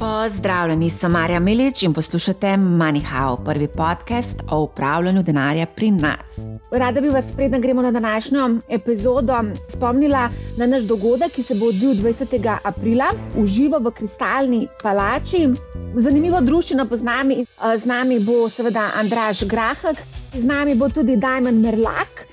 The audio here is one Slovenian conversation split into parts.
Pozdravljeni, sem Marja Milič in poslušate MoneyHow, prvi podcast o upravljanju denarja pri nas. Rada bi vas, preden gremo na današnjo epizodo, spomnila na naš dogodek, ki se bo odvil 20. aprila v živo v Kristalni palači. Zanimivo družino poznami, z nami bo seveda Andraš Grahek, z nami bo tudi Dajmen Merlak.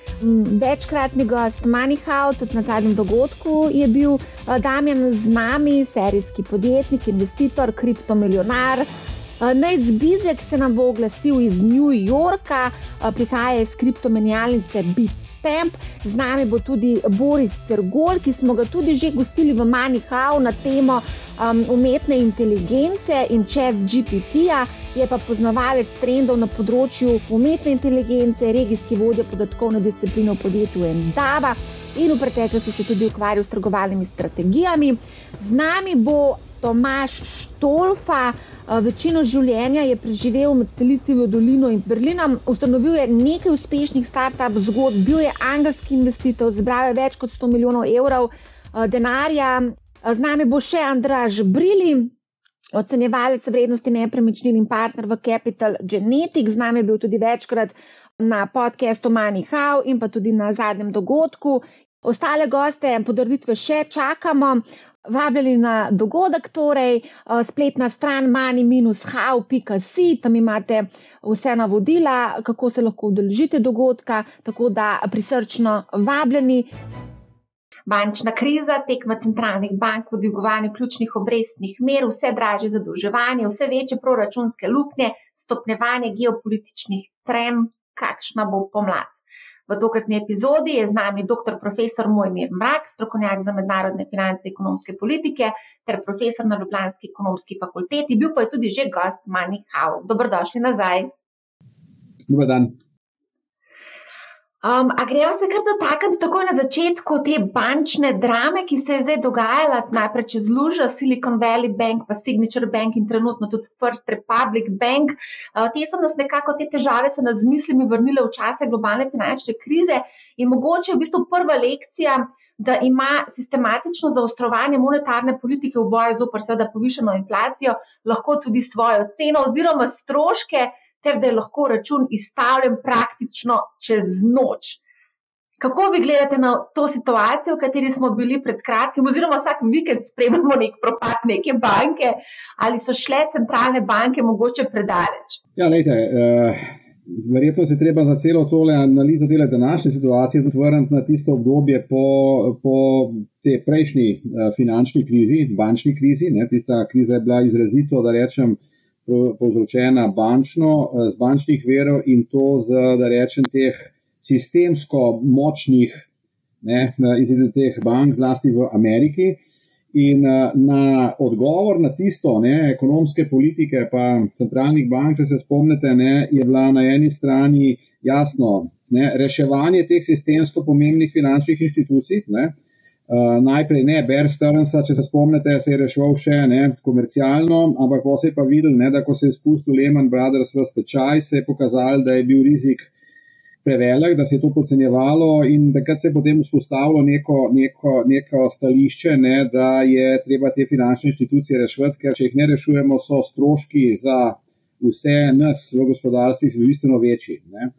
Večkratni gost Manihau, tudi na zadnjem dogodku je bil eh, Damien z nami, serijski podjetnik, investitor, kriptomilionar. Eh, Nec Bizek se nam bo oglasil iz New Yorka, eh, prihaja iz kriptomenjalnice Bitstamp. Z nami bo tudi Boris Cergol, ki smo ga tudi že gostili v Manihau na temo um, umetne inteligence in čet GPT-ja je pa poznavalec trendov na področju umetne inteligence, regijski vodja podatkovne discipline v podjetju Endava in v preteklosti se tudi ukvarjal s trgovalnimi strategijami. Z nami bo Tomaš Štolfa. Večino življenja je preživel med Silicijo dolino in Berlinom, ustanovil je nekaj uspešnih start-up zgodb, bil je angelski investitor, zbral je več kot 100 milijonov evrov denarja. Z nami bo še Andraž Brili, ocenjevalec vrednosti nepremičnin in partner v Capital Genetics. Z nami je bil tudi večkrat na podkastu Money How in pa tudi na zadnjem dogodku. Ostale goste in podaritve še čakamo. Vabljeni na dogodek, torej spletna stran mani-how.com, tam imate vse navodila, kako se lahko udeležite dogodka, tako da prisrčno vabljeni. Bančna kriza, tekma centralnih bank v dvigovanju ključnih obrestnih mer, vse dražje zadolževanje, vse večje proračunske luknje, stopnjevanje geopolitičnih trem, kakšna bo pomlad. V tokratni epizodi je z nami dr. profesor Mojmir Mrak, strokovnjak za mednarodne finance in ekonomske politike ter profesor na Ljubljanski ekonomski fakulteti, bil pa je tudi že gost Mani Hau. Dobrodošli nazaj. Dobar dan. Um, a gremo se kar dotakniti takoj na začetku te bančne drame, ki se je zdaj dogajala, najprej čez Lužo, Silicon Valley Bank, pa Signature Bank in trenutno tudi First Republic Bank. Uh, te so nas nekako, te težave so nas z mislimi vrnile v čase globalne finančne krize in mogoče je v bistvu prva lekcija, da ima sistematično zaostrovanje monetarne politike v boju z opr seveda povišeno inflacijo lahko tudi svojo ceno oziroma stroške ter da je lahko račun izstavljen praktično čez noč. Kako vi gledate na to situacijo, v kateri smo bili pred kratkim, oziroma vsak vikend spremljamo nek propad neke banke, ali so šle centralne banke mogoče predaleč? Ja, lejte, uh, verjetno se treba za celo tole analizo dela današnje situacije tudi vrniti na tisto obdobje po, po te prejšnji uh, finančni krizi, bančni krizi. Ne, tista kriza je bila izrazito, da rečem, povzročena bančno, eh, z bančnih verov in to z, da rečem, teh sistemsko močnih ne, teh bank, zlasti v Ameriki. In eh, na odgovor na tisto, ne, ekonomske politike, pa centralnih bank, če se spomnite, ne, je bila na eni strani jasno ne, reševanje teh sistemsko pomembnih finančnih inštitucij. Ne, Uh, najprej ne, Bear Stearns, če se spomnite, se je rešil še ne, komercialno, ampak ko se je pa videl, ne, da ko se je spustil Lehman Brothers v stečaj, se je pokazalo, da je bil rizik prevelik, da se je to podcenjevalo in takrat se je potem vzpostavilo neko, neko, neko stališče, ne, da je treba te finančne inštitucije rešiti, ker če jih ne rešujemo, so stroški za vse nas v gospodarstvu bistveno večji. Ne.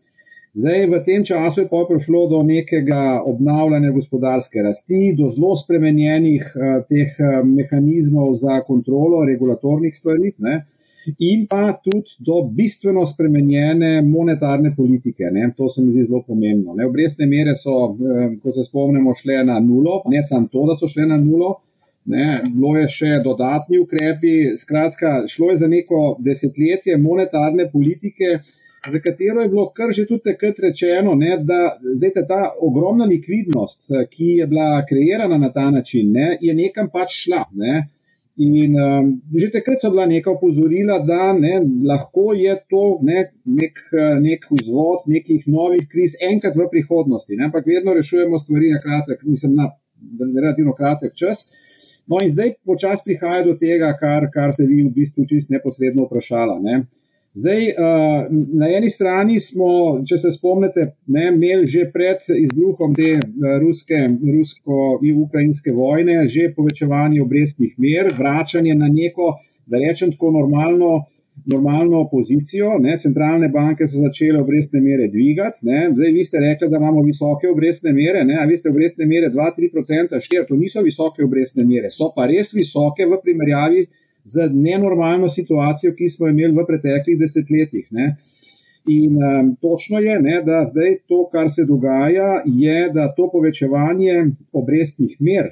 Zdaj, v tem času je pa prišlo do nekega obnavljanja gospodarske rasti, do zelo spremenjenih uh, teh uh, mehanizmov za kontrolo regulatornih stvari ne, in pa tudi do bistveno spremenjene monetarne politike. Ne. To se mi zdi zelo pomembno. Ne. Obrestne mere so, uh, ko se spomnimo, šle na nulo, ne samo to, da so šle na nulo. Ne, bilo je še dodatni ukrepi, skratka, šlo je za neko desetletje monetarne politike, za katero je bilo kar že tudi takrat rečeno, ne, da zdaj ta ogromna likvidnost, eh, ki je bila kreirana na ta način, ne, je nekam pač šla. Ne. In um, že takrat so bila neka opozorila, da ne, lahko je to ne, nek, eh, nek vzvod nekih novih kriz enkrat v prihodnosti, ne, ampak vedno rešujemo stvari na kratek, mislim, na relativno kratek čas. No, in zdaj počasi prihaja do tega, kar, kar ste vi v bistvu čist neposredno vprašali. Ne. Zdaj, uh, na eni strani smo, če se spomnite, ne, imeli že pred izbruhom te uh, ruske, rusko-ukrajinske vojne, že povečevanje obrestnih mer, vračanje na neko da rečem tako normalno, normalno pozicijo. Ne? Centralne banke so začele obrestne mere dvigati. Ne? Zdaj, vi ste rekli, da imamo visoke obrestne mere, ne? a vi ste obrestne mere 2-3%, 4, to niso visoke obrestne mere, so pa res visoke v primerjavi z nenormalno situacijo, ki smo imeli v preteklih desetletjih. Ne? In um, točno je, ne, da zdaj to, kar se dogaja, je, da to povečevanje obrestnih mer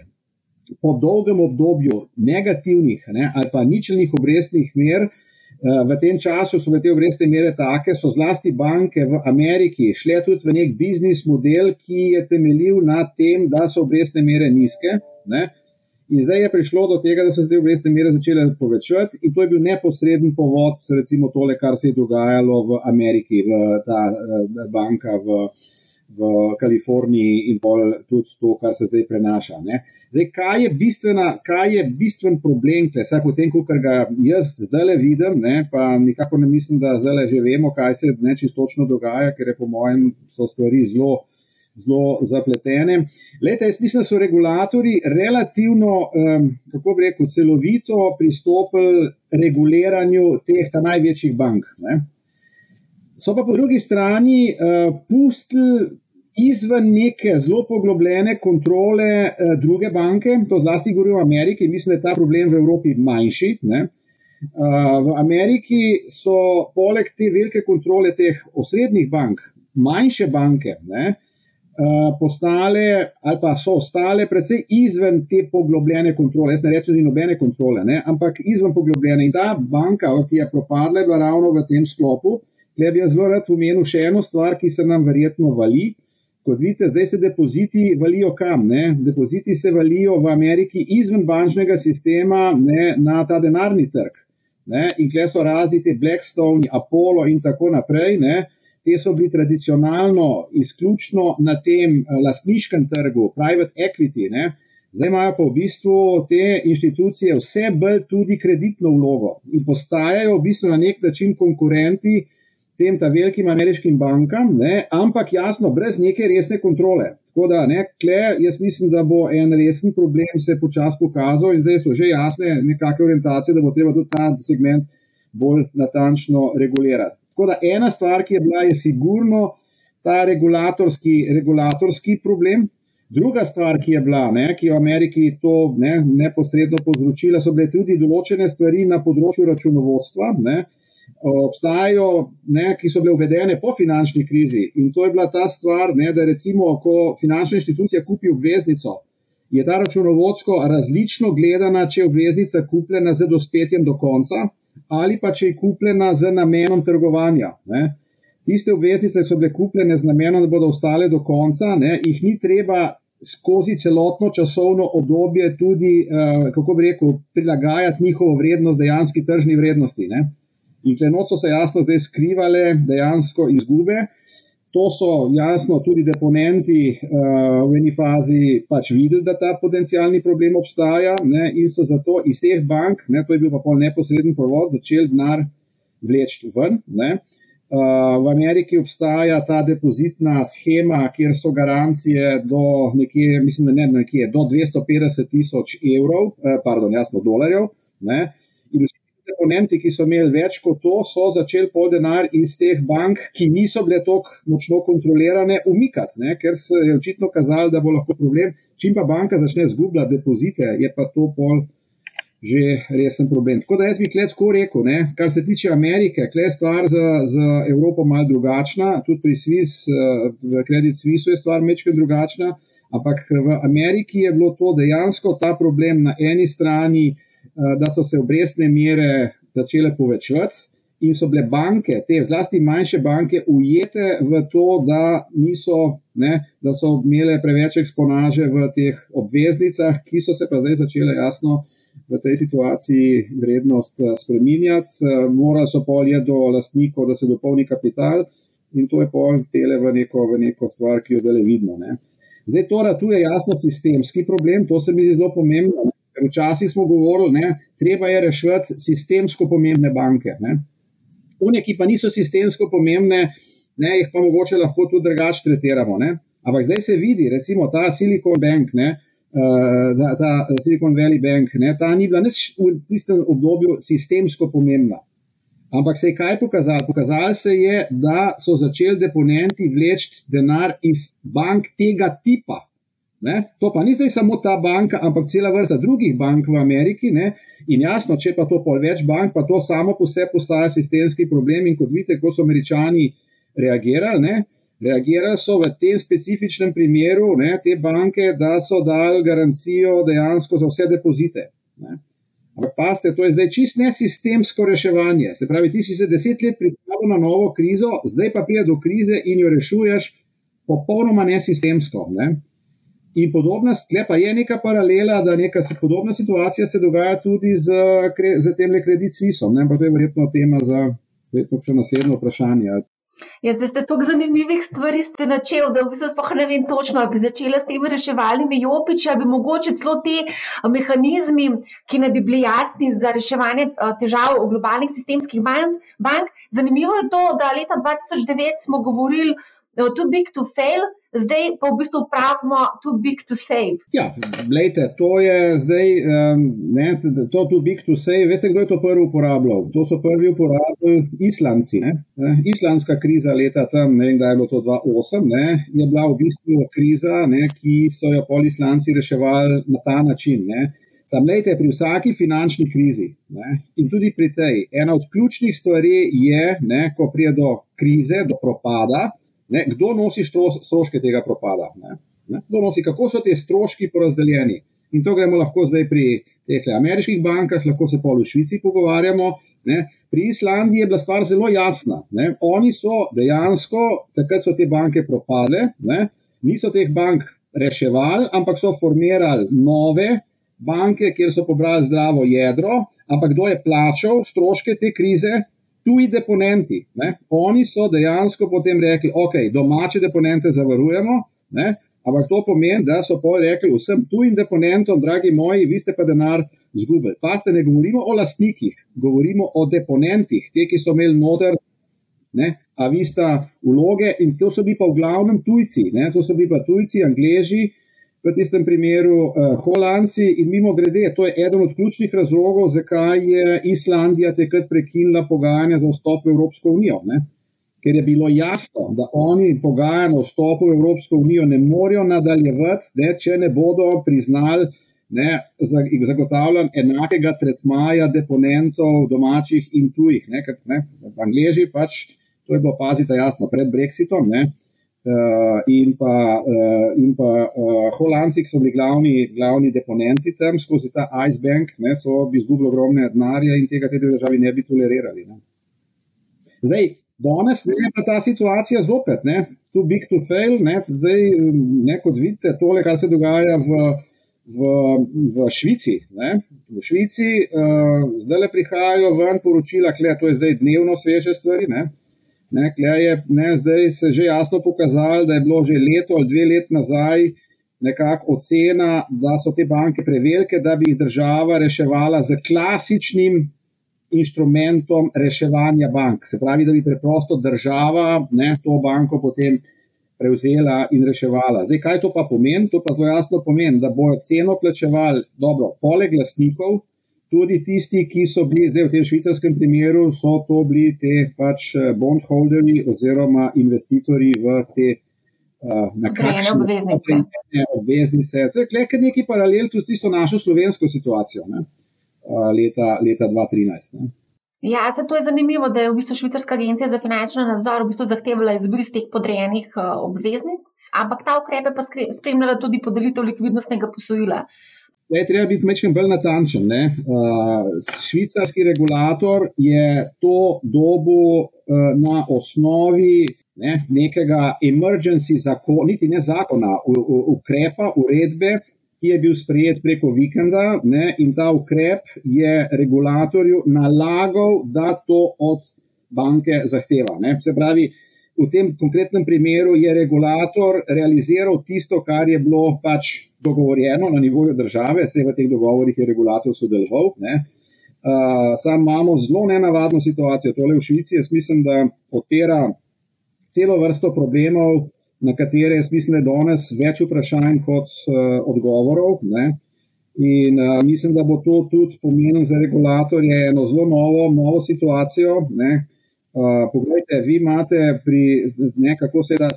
po dolgem obdobju negativnih ne, ali pa ničelnih obrestnih mer, uh, v tem času so te obrestne mere take, so zlasti banke v Ameriki šle tudi v nek biznis model, ki je temeljil na tem, da so obrestne mere nizke. Ne, In zdaj je prišlo do tega, da so se te obrestne mere začele povečati, in to je bil neposreden povod, recimo tole, kar se je dogajalo v Ameriki, v ta eh, banka v, v Kaliforniji in pol tudi to, kar se zdaj prenaša. Ne. Zdaj, kaj je, bistvena, kaj je bistven problem, vsaj potem, ko ga jaz zdaj le vidim, ne, pa nikako ne mislim, da zdaj le že vemo, kaj se nečistočno dogaja, ker je po mojem so stvari zelo zelo zapletene. Lete, jaz mislim, da so regulatori relativno, um, kako bi rekel, celovito pristopili reguliranju teh največjih bank. Ne. So pa po drugi strani uh, pustili izven neke zelo poglobljene kontrole uh, druge banke, to zlasti govorijo o Ameriki, mislim, da je ta problem v Evropi manjši. Ne. Uh, v Ameriki so poleg te velike kontrole teh osrednjih bank, manjše banke, ne, uh, postale ali pa so ostale precej izven te poglobljene kontrole. Jaz ne rečem, da ni nobene kontrole, ne? ampak izven poglobljene. In ta banka, ki je propadla, je bila ravno v tem sklopu. Tukaj bi jaz zelo rad omenil še eno stvar, ki se nam verjetno vali. Kot vidite, zdaj se depoziti valijo kam? Ne? Depoziti se valijo v Ameriki izven bančnega sistema ne? na ta denarni trg. Ne? In kje so razni ti Blackstone, Apollo in tako naprej. Ne? Te so bili tradicionalno izključno na tem eh, lastniškem trgu, private equity. Ne? Zdaj imajo pa v bistvu te inštitucije vse bolj tudi kreditno vlogo in postajajo v bistvu na nek način konkurenti tem ta velikim ameriškim bankam, ne? ampak jasno, brez neke resne kontrole. Tako da, ne, kle, jaz mislim, da bo en resen problem se počasi pokazal in zdaj so že jasne nekakšne orientacije, da bo treba tudi ta segment bolj natančno regulirati. Tako da ena stvar, ki je bila, je sigurno ta regulatorski, regulatorski problem. Druga stvar, ki je bila, ne, ki je v Ameriki to ne, neposredno povzročila, so bile tudi določene stvari na področju računovodstva. Ne, obstajajo, ne, ki so bile uvedene po finančni krizi. In to je bila ta stvar, ne, da recimo, ko finančna inštitucija kupi obveznico, je ta računovodsko različno gledana, če je obveznica kupljena z dospetjem do konca ali pa če je kupljena z namenom trgovanja. Ne. Tiste obveznice, ki so bile kupljene z namenom, da bodo ostale do konca, ne, jih ni treba skozi celotno časovno obdobje tudi, uh, kako bi rekel, prilagajati njihovo vrednost dejanski tržni vrednosti. Ne. In klenot so se jasno zdaj skrivale dejansko izgube. To so jasno tudi deponenti uh, v eni fazi pač videli, da ta potencijalni problem obstaja ne, in so zato iz teh bank, ne, to je bil pa pol neposreden provod, začeli denar vleči ven. Ne. Uh, v Ameriki obstaja ta depozitna schema, kjer so garancije do nekje, mislim, da ne, nekje do 250 tisoč evrov, eh, pardon, jasno, dolarjev. Ne. In vsi deponenti, ki so imeli več kot to, so začeli pol denar iz teh bank, ki niso bile tako močno kontrolirane, umikati, ne? ker se je očitno kazalo, da bo lahko problem. Čim pa banka začne zgubljati depozite, je pa to pol že resen problem. Tako da jaz bi klet tako rekel, ne? kar se tiče Amerike, klet je stvar za, za Evropo mal drugačna, tudi pri Swiss, eh, v Credit Suisse je stvar mečke drugačna, ampak v Ameriki je bilo to dejansko ta problem na eni strani, da so se obrestne mere začele povečevati in so bile banke, te zlasti manjše banke, ujete v to, da, niso, ne, da so imele preveč eksponaže v teh obveznicah, ki so se pa zdaj začele jasno v tej situaciji vrednost eh, spreminjati. Eh, morali so polje do lastnikov, da se dopolni kapital in to je pol tele v neko, v neko stvar, ki jo zdaj vidimo. Ne. Zdaj to ratuje jasno sistemski problem, to se mi zdi zelo pomembno. Včasih smo govorili, da treba je rešiti sistemsko pomembne banke. Une, ki pa niso sistemsko pomembne, ne, jih pa mogoče lahko tudi drugače tretiramo. Ne. Ampak zdaj se vidi, recimo ta Silicon Bank, ne, uh, ta Silicon Valley Bank, ne, ta ni bila nič v tistem obdobju sistemsko pomembna. Ampak se je kaj pokazalo? Pokazalo se je, da so začeli deponenti vleči denar iz bank tega tipa. Ne? To pa ni zdaj samo ta banka, ampak cela vrsta drugih bank v Ameriki. Ne? In jasno, če pa to pol več bank, pa to samo po sebi postaja sistemski problem. In kot vidite, ko so američani reagirali, ne? reagirali so v tem specifičnem primeru ne? te banke, da so dali garancijo dejansko za vse depozite. Ne? Ampak paste, to je zdaj čist nesistemsko reševanje. Se pravi, ti si se deset let pripravil na novo krizo, zdaj pa pride do krize in jo rešuješ popolnoma nesistemsko. Ne? In podobna sklepa je neka paralela, da neka podobna situacija se dogaja tudi z, z tem le kredit Svisom. To je verjetno tema za verjetno naslednjo vprašanje. Ja, zdaj ste toliko zanimivih stvari načeli, da v bistvu sploh ne vem točno, ali bi začela s temi reševalnimi jopiči, ali bi mogoče celo te mehanizmi, ki ne bi bili jasni za reševanje težav globalnih sistemskih bank. Zanimivo je to, da leta 2009 smo govorili too big to fail, zdaj pa v bistvu pravimo too big to save. Ja, gledajte, to je zdaj, um, ne, to too big to save. Veste, kdo je to prvi uporabljal? To so prvi uporabljali Islanci. Ne? Islandska kriza leta tam, ne vem, kdaj je bilo to 2008, ne, je bila v bistvu kriza, ne, ki so jo pol Islanci reševali na ta način. Ne. Sam lejte, pri vsaki finančni krizi ne, in tudi pri tej, ena od ključnih stvari je, ne, ko pride do krize, do propada, Ne, kdo nosi stroške tega propada? Ne? Ne? Kdo nosi, kako so ti stroški porazdeljeni? In to gremo lahko zdaj pri teh ameriških bankah, lahko se pa v Švici pogovarjamo. Ne? Pri Islandiji je bila stvar zelo jasna. Ne? Oni so dejansko, takrat so te banke propadle, ne? niso teh bank reševali, ampak so formirali nove banke, kjer so pobrali zdravo jedro. Ampak kdo je plačal stroške te krize? Tuji deponenti. Ne? Oni so dejansko potem rekli, ok, domače deponente zavarujemo, ne? ampak to pomeni, da so pa rekli vsem tujim deponentom, dragi moji, vi ste pa denar zgubili. Pa ste ne govorimo o lastnikih, govorimo o deponentih, te, ki so imeli noter. Ne? A vi sta vloge, in to so bili pa v glavnem tujci, ne? to so bili pa tujci, angliži, uh, v tistem primeru uh, Holandci. In mimo grede, to je eden od ključnih razlogov, zakaj je Islandija takrat prekinila pogajanja za vstop v Evropsko unijo. Ne? Ker je bilo jasno, da oni pogajanja o vstopu v Evropsko unijo ne morejo nadaljevati, ne, če ne bodo priznali. Ne, zagotavljam enakega tretmaja deponentov, domačih in tujih. Ne, ker, ne, Angleži pač, to je bilo, pazite, jasno, pred Brexitom, ne, uh, in pa, uh, in pa uh, Holandci, ki so bili glavni, glavni deponenti tam skozi ta Ice Bank, ne, so bi izgubili ogromne denarje in tega te državi ne bi tolerirali. Ne. Zdaj, danes je pa ta situacija zopet, ne, too big to fail, ne, zdaj, ne, kot vidite, tole, kar se dogaja v, v, v Švici. Ne, v Švici uh, zdaj le prihajajo ven poročila, kle, to je zdaj dnevno sveže stvari. Ne, Ne, je ne, zdaj se že jasno pokazalo, da je bilo že leto ali dve let nazaj nekako ocena, da so te banke prevelike, da bi jih država reševala z klasičnim inštrumentom reševanja bank. Se pravi, da bi preprosto država ne, to banko potem prevzela in reševala. Zdaj, kaj to pa pomeni? To pa zelo jasno pomeni, da bojo ceno plačevali, dobro, poleg lasnikov, tudi tisti, ki so bili zdaj v tem švicarskem primeru, so to bili te pač eh, bondholderi oziroma investitorji v te uh, nakratke obveznice. To je kar neki paralel tudi s tisto našo slovensko situacijo ne? uh, leta, leta 2013. Ne? Ja, se to je zanimivo, da je v bistvu Švicarska agencija za finančni nadzor v bistvu zahtevala izbris teh podrejenih obveznic, ampak ta ukrepe pa spremljala tudi podelitev likvidnostnega posojila. Uh, Je treba biti nekaj bolj natančen. Ne? Uh, švicarski regulator je to dobo uh, na osnovi ne, nekega emergency zakona, niti ne zakona, u, u, ukrepa, uredbe, ki je bil sprejet preko vikenda ne, in ta ukrep je regulatorju nalagal, da to od banke zahteva. Ne. Se pravi, v tem konkretnem primeru je regulator realiziral tisto, kar je bilo pač dogovorjeno na nivoju države, vse v teh dogovorih je regulator sodeloval. Uh, sam imamo zelo nenavadno situacijo, tole v Švici. Jaz mislim, da odpira celo vrsto problemov, na katere jaz mislim, da je danes več vprašanj kot uh, odgovorov. Ne? In uh, mislim, da bo to tudi pomenilo za regulatorje eno zelo novo, novo situacijo. Ne? Uh, poglejte, vi imate pri ne, kako se je ta,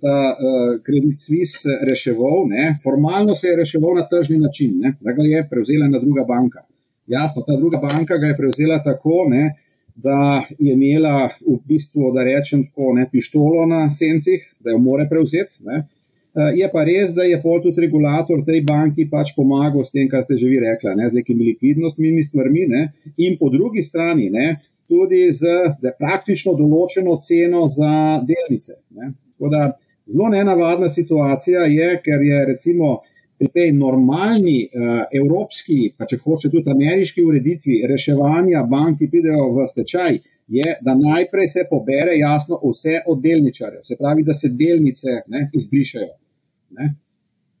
ta uh, Credit Suisse reševal. Ne? Formalno se je reševal na tržni način, ne? da ga je prevzela ena druga banka. Jasno, ta druga banka ga je prevzela tako, ne, da je imela v bistvu, da rečem tako, ne, pištolo na sencih, da jo more prevzeti. Ne. Eh, je pa res, da je pol tudi regulator tej banki pač pomagal s tem, kar ste že vi rekli, z nekimi likvidnostnimi stvarmi, ne. in po drugi strani ne, tudi z praktično določeno ceno za delnice. Ne. Da, zelo nenavadna situacija je, ker je recimo pri tej normalni uh, evropski, pa če hoče tudi ameriški ureditvi reševanja bank, ki pridejo v stečaj, je, da najprej se pobere jasno vse od delničarjev, se pravi, da se delnice ne, izbrišajo. Ne.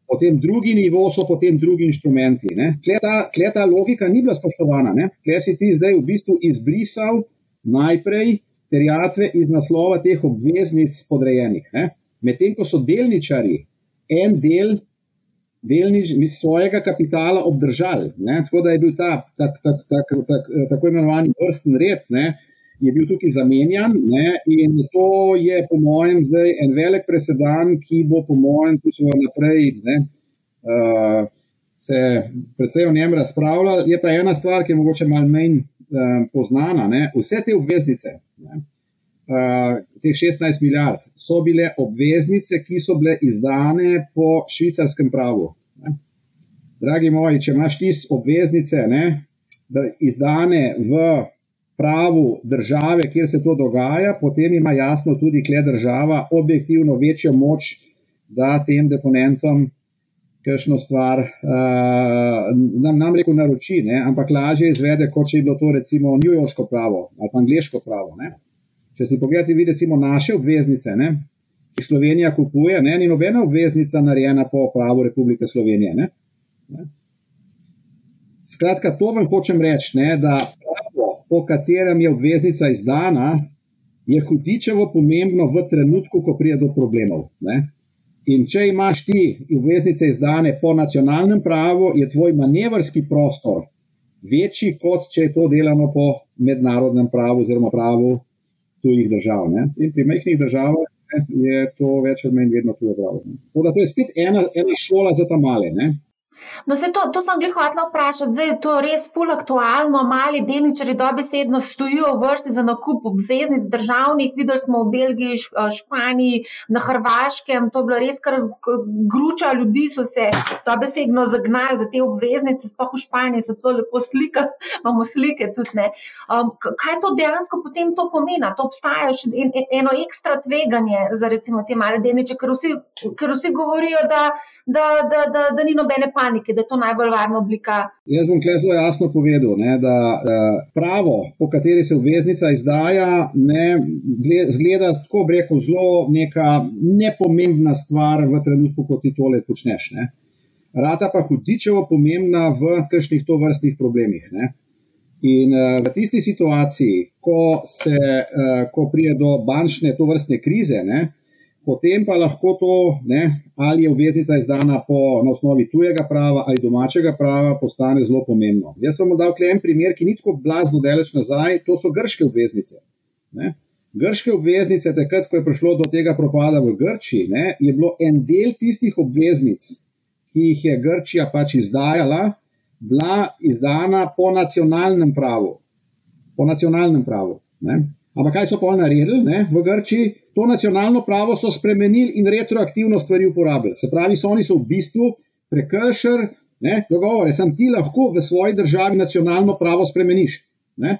Potem drugi nivo so potem drugi inštrumenti. Kle ta logika ni bila spoštovana, kle si ti zdaj v bistvu izbrisal najprej terjatve iz naslova teh obveznic podrejenih. Medtem ko so delničari en del delnič, svojega kapitala obdržali. Ne? Tako da je bil ta tak, tak, tak, tak, tako imenovani vrsten red, ne? Je bil tukaj zamenjan ne? in to je, po mojem, zdaj en velik presedan, ki bo, po mojem, tudi naprej. Ne? Uh, Se predvsej o njem razpravlja, je pa ena stvar, ki je mogoče malo manj uh, poznana. Ne? Vse te obveznice, ne? uh, teh 16 milijard, so bile obveznice, ki so bile izdane po švicarskem pravu. Ne. Dragi moji, če imaš ti obveznice, ne, izdane v pravu države, kjer se to dogaja, potem ima jasno tudi, kje država objektivno večjo moč, da tem deponentom. Kajšno stvar uh, nam, nam reko naroči, ne? ampak lažje izvede, kot če bi bilo to recimo New Yorksko pravo ali pa angliško pravo. Ne? Če si pogledate, vi recimo naše obveznice, ne, ki Slovenija kupuje, ne, ni nobena obveznica narejena po pravu Republike Slovenije. Ne, ne. Skratka, to vam hočem reči, ne, da po katerem je obveznica izdana, je hudičevo pomembno v trenutku, ko pride do problemov. Ne. In če imaš ti obveznice izdane po nacionalnem pravu, je tvoj manevrski prostor večji, kot če je to delano po mednarodnem pravu oziroma pravu tujih držav. Ne? In pri majhnih državah je to več ali manj vedno tujo pravo. To je spet ena, ena šola za ta male. Ne? No, se to, to sem jih hotela vprašati, zdaj je to res ful aktualno. Mali delničari dobesedno stojijo v vrsti za nakup obveznic državnih. Videli smo v Belgiji, Španiji, na Hrvaškem, to je bilo res kar gruča ljudi, so se dobesedno zagnali za te obveznice, sploh v Španiji so to lepo slikali, imamo slike tudi ne. Um, kaj to dejansko potem to pomeni? To obstaja še en, eno ekstra tveganje za recimo te male delniče, ker vsi, ker vsi govorijo, da, da, da, da, da ni nobene panike panike, da je to najbolj varna oblika. Jaz bom tukaj zelo jasno povedal, ne, da uh, pravo, po kateri se obveznica izdaja, ne, zgleda tako, rekel, zelo neka nepomembna stvar v trenutku, ko ti tole počneš. Ne. Rata pa hudičevo pomembna v kakšnih to vrstnih problemih. Ne. In uh, v tisti situaciji, ko, se, uh, ko prije do bančne to vrstne krize, ne, potem pa lahko to, ne, ali je obveznica izdana po, na osnovi tujega prava ali domačega prava, postane zelo pomembno. Jaz sem vam dal en primer, ki ni tako blazno daleč nazaj, to so grške obveznice. Ne. Grške obveznice, takrat, ko je prišlo do tega propada v Grčiji, ne, je bilo en del tistih obveznic, ki jih je Grčija pač izdajala, bila izdana po nacionalnem pravu. Po nacionalnem pravu. Ampak kaj so pa naredili ne, v Grčiji? to nacionalno pravo so spremenili in retroaktivno stvari uporabljali. Se pravi, so oni so v bistvu prekršili dogovore, sem ti lahko v svoji državi nacionalno pravo spremeniš. Ne?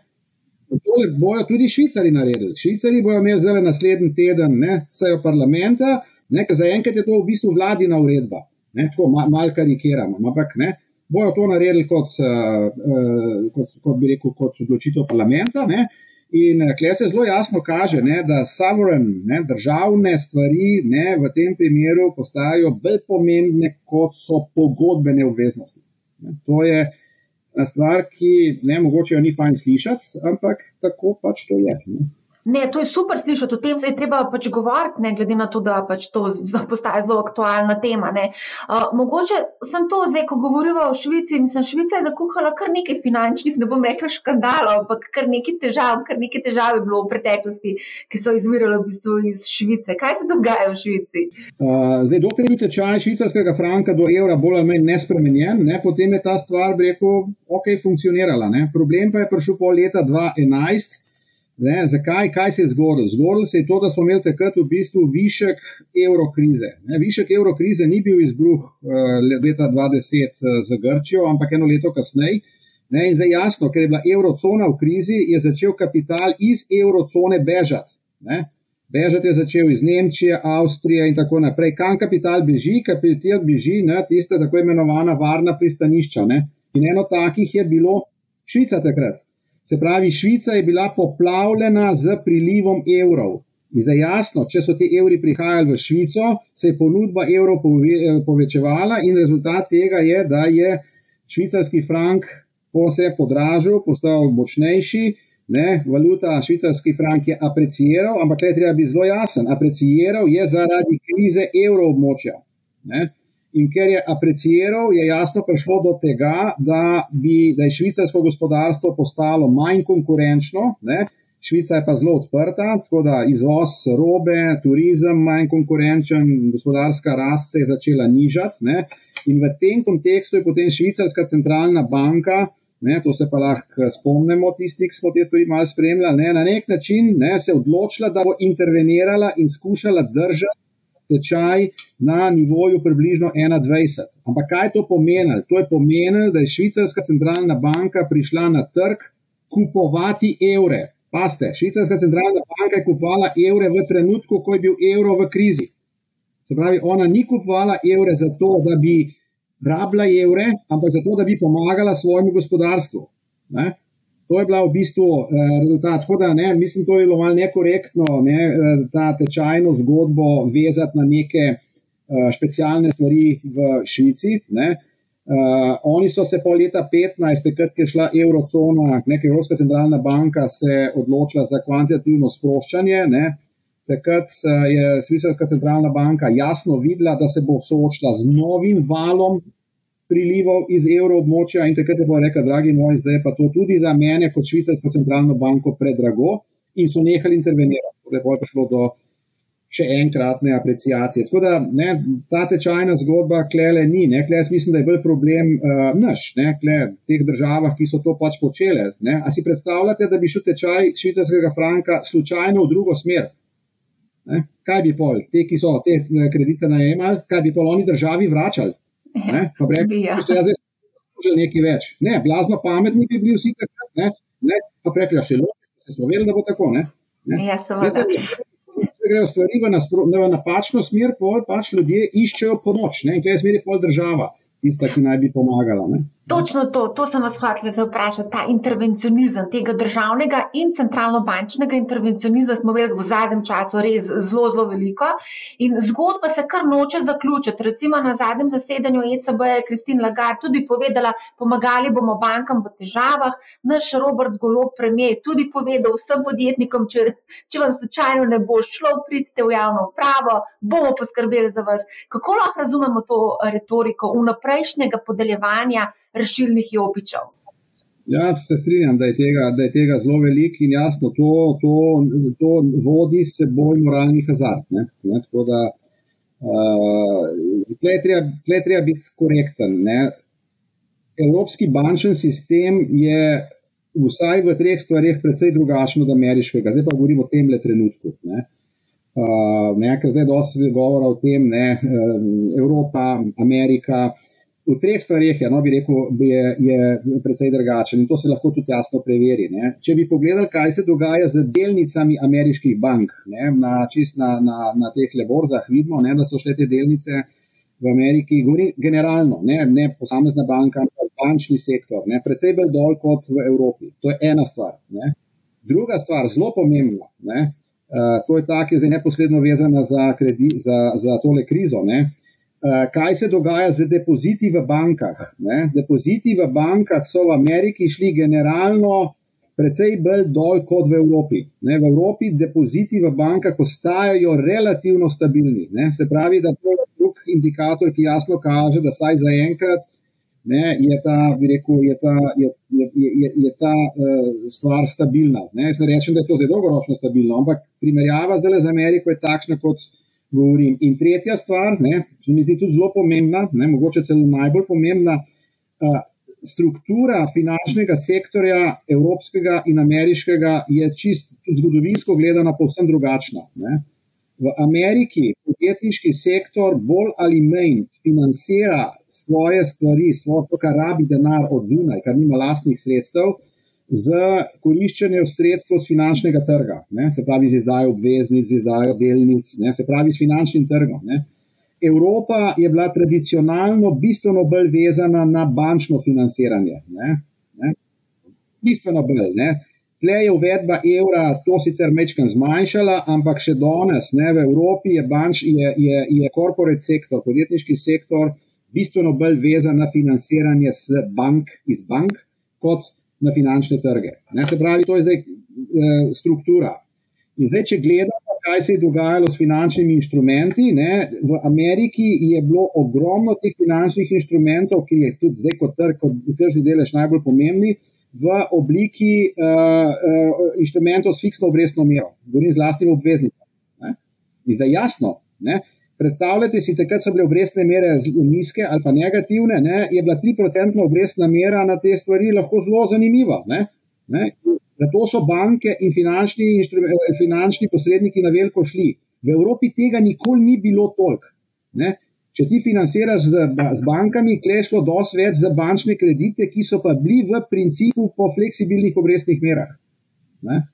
To bojo tudi švicari naredili. Švicari bojo imeli zdaj naslednji teden sejo parlamenta, ne, ker zaenkrat je to v bistvu vladina uredba. Ne, tako mal, mal karikiramo, ampak ne, bojo to naredili kot, uh, uh, kot, kot bi rekel, kot odločitev parlamenta. Ne, In eh, se zelo jasno kaže, ne, da sovereign, ne, državne stvari ne, v tem primeru postajajo bolj pomembne, kot so pogodbene obveznosti. Ne, to je stvar, ki ne mogoče jo ni fajn slišati, ampak tako pač to je. Ne. Ne, to je super slišati, o tem se je treba pač govoriti, ne glede na to, da pač to postaje zelo aktualna tema. Uh, mogoče sem to zdaj, ko govorimo o Švici, mislim, Švica je zakuhala kar nekaj finančnih, ne bom rekla škandalov, ampak kar nekaj težav, kar nekaj težav je bilo v preteklosti, ki so izvirale v bistvu iz Švice. Kaj se dogaja v Švici? Uh, zdaj, dokler je bil tečaj švicarskega franka do evra bolj ali manj nespremenjen, ne, potem je ta stvar, bi rekel, ok, funkcionirala. Ne. Problem pa je prišel po leta 2011. Ne, zakaj, kaj se je zgodilo? Zgodilo se je to, da smo imeli takrat v bistvu višek evrokrize. Ne, višek evrokrize ni bil izbruh uh, leta 2010 uh, za Grčijo, ampak eno leto kasneje. Ne, in zdaj jasno, ker je bila evrocona v krizi, je začel kapital iz evrocone bežati. Ne. Bežati je začel iz Nemčije, Avstrije in tako naprej. Kam kapital beži? Kapital beži na tiste tako imenovana varna pristanišča. Ne. In eno takih je bilo Švica takrat. Se pravi, Švica je bila poplavljena z prilivom evrov. In zdaj jasno, če so ti evri prihajali v Švico, se je ponudba evrov pove, povečevala in rezultat tega je, da je švicarski frank se podražil, postal močnejši, ne, valuta švicarski frank je apreciiral, ampak tukaj treba biti zelo jasen, apreciiral je zaradi krize evroobmočja. In ker je apreciiral, je jasno prišlo do tega, da, bi, da je švicarsko gospodarstvo postalo manj konkurenčno. Ne? Švica je pa zelo odprta, tako da izvoz robe, turizem manj konkurenčen, gospodarska rast se je začela nižati. Ne? In v tem kontekstu je potem švicarska centralna banka, ne, to se pa lahko spomnimo, tisti, ki smo te stvari malo spremljali, ne, na nek način ne, se odločila, da bo intervenirala in skušala držati tečaj na nivoju približno 21. Ampak kaj to pomeni? To je pomenilo, da je švicarska centralna banka prišla na trg kupovati evre. Paste, švicarska centralna banka je kupovala evre v trenutku, ko je bil evro v krizi. Se pravi, ona ni kupovala evre zato, da bi rabila evre, ampak zato, da bi pomagala svojemu gospodarstvu. Ne? To je bila v bistvu uh, rezultat. Tako da ne, mislim, to je bilo malo nekorektno, ne, uh, ta tečajno zgodbo vezati na neke uh, specialne stvari v Švici. Ne. Uh, oni so se po leta 15, takrat, je šla eurocona, neka Evropska centralna banka, se odločila za kvantitativno sproščanje. Ne. Takrat je Švicarska centralna banka jasno videla, da se bo soočila z novim valom prilivov iz evroobmočja in takrat je pa rekla, dragi moji, zdaj je pa to tudi za mene kot švicarsko centralno banko predrago in so nehali intervenirati. Torej, pa je prišlo do še enkratne apreciacije. Tako da ne, ta tečajna zgodba klele ni, ne, klele jaz mislim, da je bolj problem uh, naš, ne, klele v teh državah, ki so to pač počele. Ne. A si predstavljate, da bi šel tečaj švicarskega franka slučajno v drugo smer? Ne? Kaj bi pol, te, ki so te eh, kredite najemali, kaj bi pol oni državi vračali? Ne, pa rekli, da ste zdaj že nekaj več. Ne, blazno pametni bi bili vsi takrat. Ne, ne, pa rekli, da se lahko, se smo vedeli, da bo tako. Ne, ne. Ja, seveda. Če grejo stvari v, v napačno smer, pol pač ljudje iščejo pomoč. Ne, in to je smeri pol država, tista, ki naj bi pomagala. Ne. Točno to, to sem vas hotel zdaj vprašati. Ta intervencionizem, tega državnega in centralno-bančnega intervencionizma smo imeli v zadnjem času res zelo, zelo veliko. In zgodba se kar noče zaključiti. Recimo na zadnjem zasedanju ECB je Kristin Lagarde tudi povedala, pomagali bomo bankam v težavah. Naš Robert Golob, premijer, je tudi povedal vsem podjetnikom, če, če vam slučajno ne bo šlo, pridite v javno upravo, bomo poskrbeli za vas. Kako lahko razumemo to retoriko vnaprejšnjega podeljevanja? Rešilnih jopičev. Ja, se strinjam, da je, tega, da je tega zelo veliko in jasno, to, to, to vodi se bolj moralni hazard. Ne? Ne? Da uh, tle treba, treba biti korekten. Ne? Evropski bančni sistem je vsaj v treh stvarih precej drugačen od ameriškega. Zdaj pa govorimo o tem le trenutku. Ne? Uh, ne, ker zdaj dosti govora o tem, ne, Evropa, Amerika, v treh stvarih je, no, bi rekel, je, je precej drugačen in to se lahko tudi jasno preveri. Ne. Če bi pogledali, kaj se dogaja z delnicami ameriških bank, ne, na, na, na, na teh leborzah, vidimo, ne, da so šle te delnice v Ameriki, govori generalno, ne, ne posamezna banka, ampak bančni sektor, ne, precej bolj dol kot v Evropi. To je ena stvar. Ne. Druga stvar, zelo pomembna, ne, uh, to je ta, ki je zdaj neposredno vezana za, kredi, za, za tole krizo. Ne, uh, kaj se dogaja z depoziti v bankah. Ne? Depoziti v bankah so v Ameriki šli generalno precej bolj dol kot v Evropi. Ne, v Evropi depoziti v bankah ostajajo relativno stabilni. Ne, se pravi, da to je drug indikator, ki jasno kaže, da saj zaenkrat ne, je ta, rekel, je ta, je, je, je, je ta uh, stvar stabilna. Ne, jaz ne rečem, da je to zelo dolgoročno stabilno, ampak primerjava zdaj z Ameriko je takšna, kot govorim. In tretja stvar, ki mi zdi tudi zelo pomembna, ne, mogoče celo najbolj pomembna. Uh, struktura finančnega sektorja, evropskega in ameriškega, je čist zgodovinsko gledana povsem drugačna. Ne. V Ameriki podjetniški sektor bolj ali manj financira svoje stvari, svoje kar rabi denar od zunaj, kar nima lastnih sredstev, z koriščenjem sredstev z finančnega trga, ne, se pravi z izdajo obveznic, z izdajo delnic, ne, se pravi s finančnim trgom. Ne. Evropa je bila tradicionalno bistveno bolj vezana na bančno financiranje. Ne, ne, bistveno bolj. Ne. Tle je uvedba evra to sicer mečkam zmanjšala, ampak še danes ne, v Evropi je, banč, je, je, je corporate sektor, podjetniški sektor bistveno bolj vezan na financiranje bank, iz bank kot na finančne trge. Ne, se pravi, to je zdaj e, struktura. In zdaj, če gledamo, kaj se je dogajalo s finančnimi inštrumenti, ne, v Ameriki je bilo ogromno teh finančnih inštrumentov, ki je tudi zdaj kot trg, kot tržni delež najbolj pomembni, v obliki uh, uh, inštrumentov s fiksno obrestno mero, govorim z lastnim obveznicam. In zdaj jasno, ne, Predstavljajte si, takrat so bile obrestne mere nizke ali pa negativne, ne, je bila 3% obrestna mera na te stvari lahko zelo zanimiva. Ne, ne. Zato so banke in finančni, finančni posredniki na veliko šli. V Evropi tega nikoli ni bilo toliko. Če ti financiraš z, z bankami, klešlo dosti več za bančne kredite, ki so pa bili v principu po fleksibilnih obrestnih merah. Ne.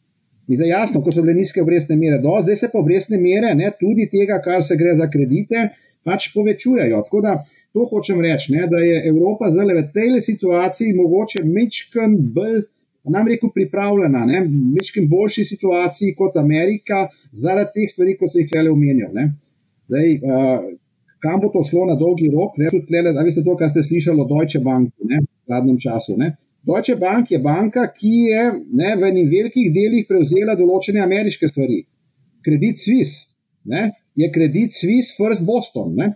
In zdaj jasno, ko so bile nizke obrestne mere, do zdaj se pa obrestne mere, ne, tudi tega, kar se gre za kredite, pač povečujejo. Tako da to hočem reči, ne, da je Evropa zdaj v tej situaciji mogoče mečken bolj. Nam reko pripravljena, mečkim boljši situaciji kot Amerika, zaradi teh stvari, ko se jih le omenjal. Zdaj, uh, kam bo to šlo na dolgi rok? Ne, tudi tle, da veste to, kar ste slišali o Deutsche Bank v zadnjem času. Ne. Deutsche Bank je banka, ki je ne, v enih velikih delih prevzela določene ameriške stvari. Kredit Swiss ne, je kredit Swiss First Boston. Ne.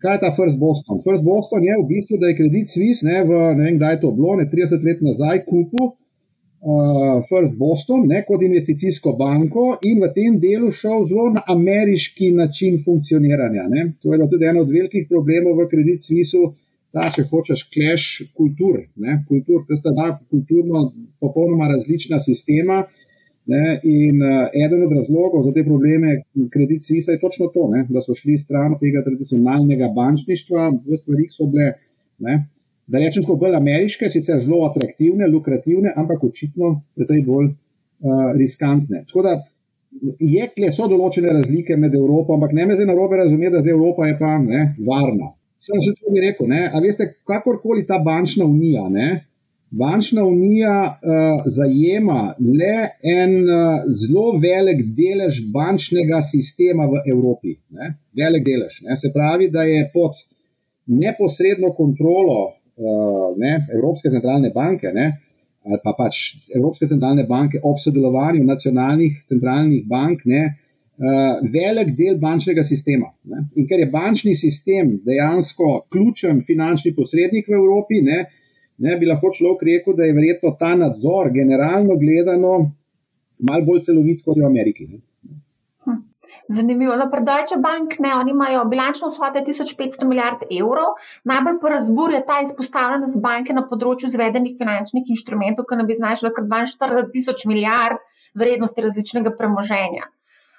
Kaj je ta First Boston? First Boston je v bistvu, da je kredit Swiss, ne, v, ne vem, kdaj je to bilo, ne 30 let nazaj, kupil uh, First Boston ne, kot investicijsko banko in v tem delu šel zelo na ameriški način funkcioniranja. Ne. To je tudi eno od velikih problemov v kredit Swissu ta, če hočeš, kleš kultur. Kultur, to sta dva kulturno popolnoma različna sistema. Ne? In uh, eden od razlogov za te probleme kredit Svisa je točno to, ne? da so šli stran tega tradicionalnega bančništva v stvarih, ki so bile, ne? da rečem, tako bolj ameriške, sicer zelo atraktivne, lukrativne, ampak očitno precej bolj uh, riskantne. Tako da je, so določene razlike med Evropo, ampak ne me zdaj narobe razumeti, da zdaj Evropa je pa ne, varna. Sem že to rekel. Ne? A veste, kakorkoli ta bančna unija, ne? bančna unija uh, zajema le en uh, zelo velik delež bančnega sistema v Evropi. Ne? Velik delež. Ne? Se pravi, da je pod neposredno kontrolo uh, ne? Evropske centralne banke. Ne? Ali pa pač Evropske centralne banke ob sodelovanju nacionalnih centralnih bank, ne, uh, velik del bančnega sistema. Ne? In ker je bančni sistem dejansko ključen finančni posrednik v Evropi, ne, ne bi lahko človek rekel, da je verjetno ta nadzor, generalno gledano, malo bolj celovit kot je v Ameriki. Ne? Hm. Zanimivo. No, pri Deutsche Bank ne, oni imajo bilančno vsote 1500 milijard evrov. Najbolj pa razbur je ta izpostavljenost banke na področju izvedenih finančnih inštrumentov, ki nam bi znašla kar 42 tisoč milijard vrednosti različnega premoženja.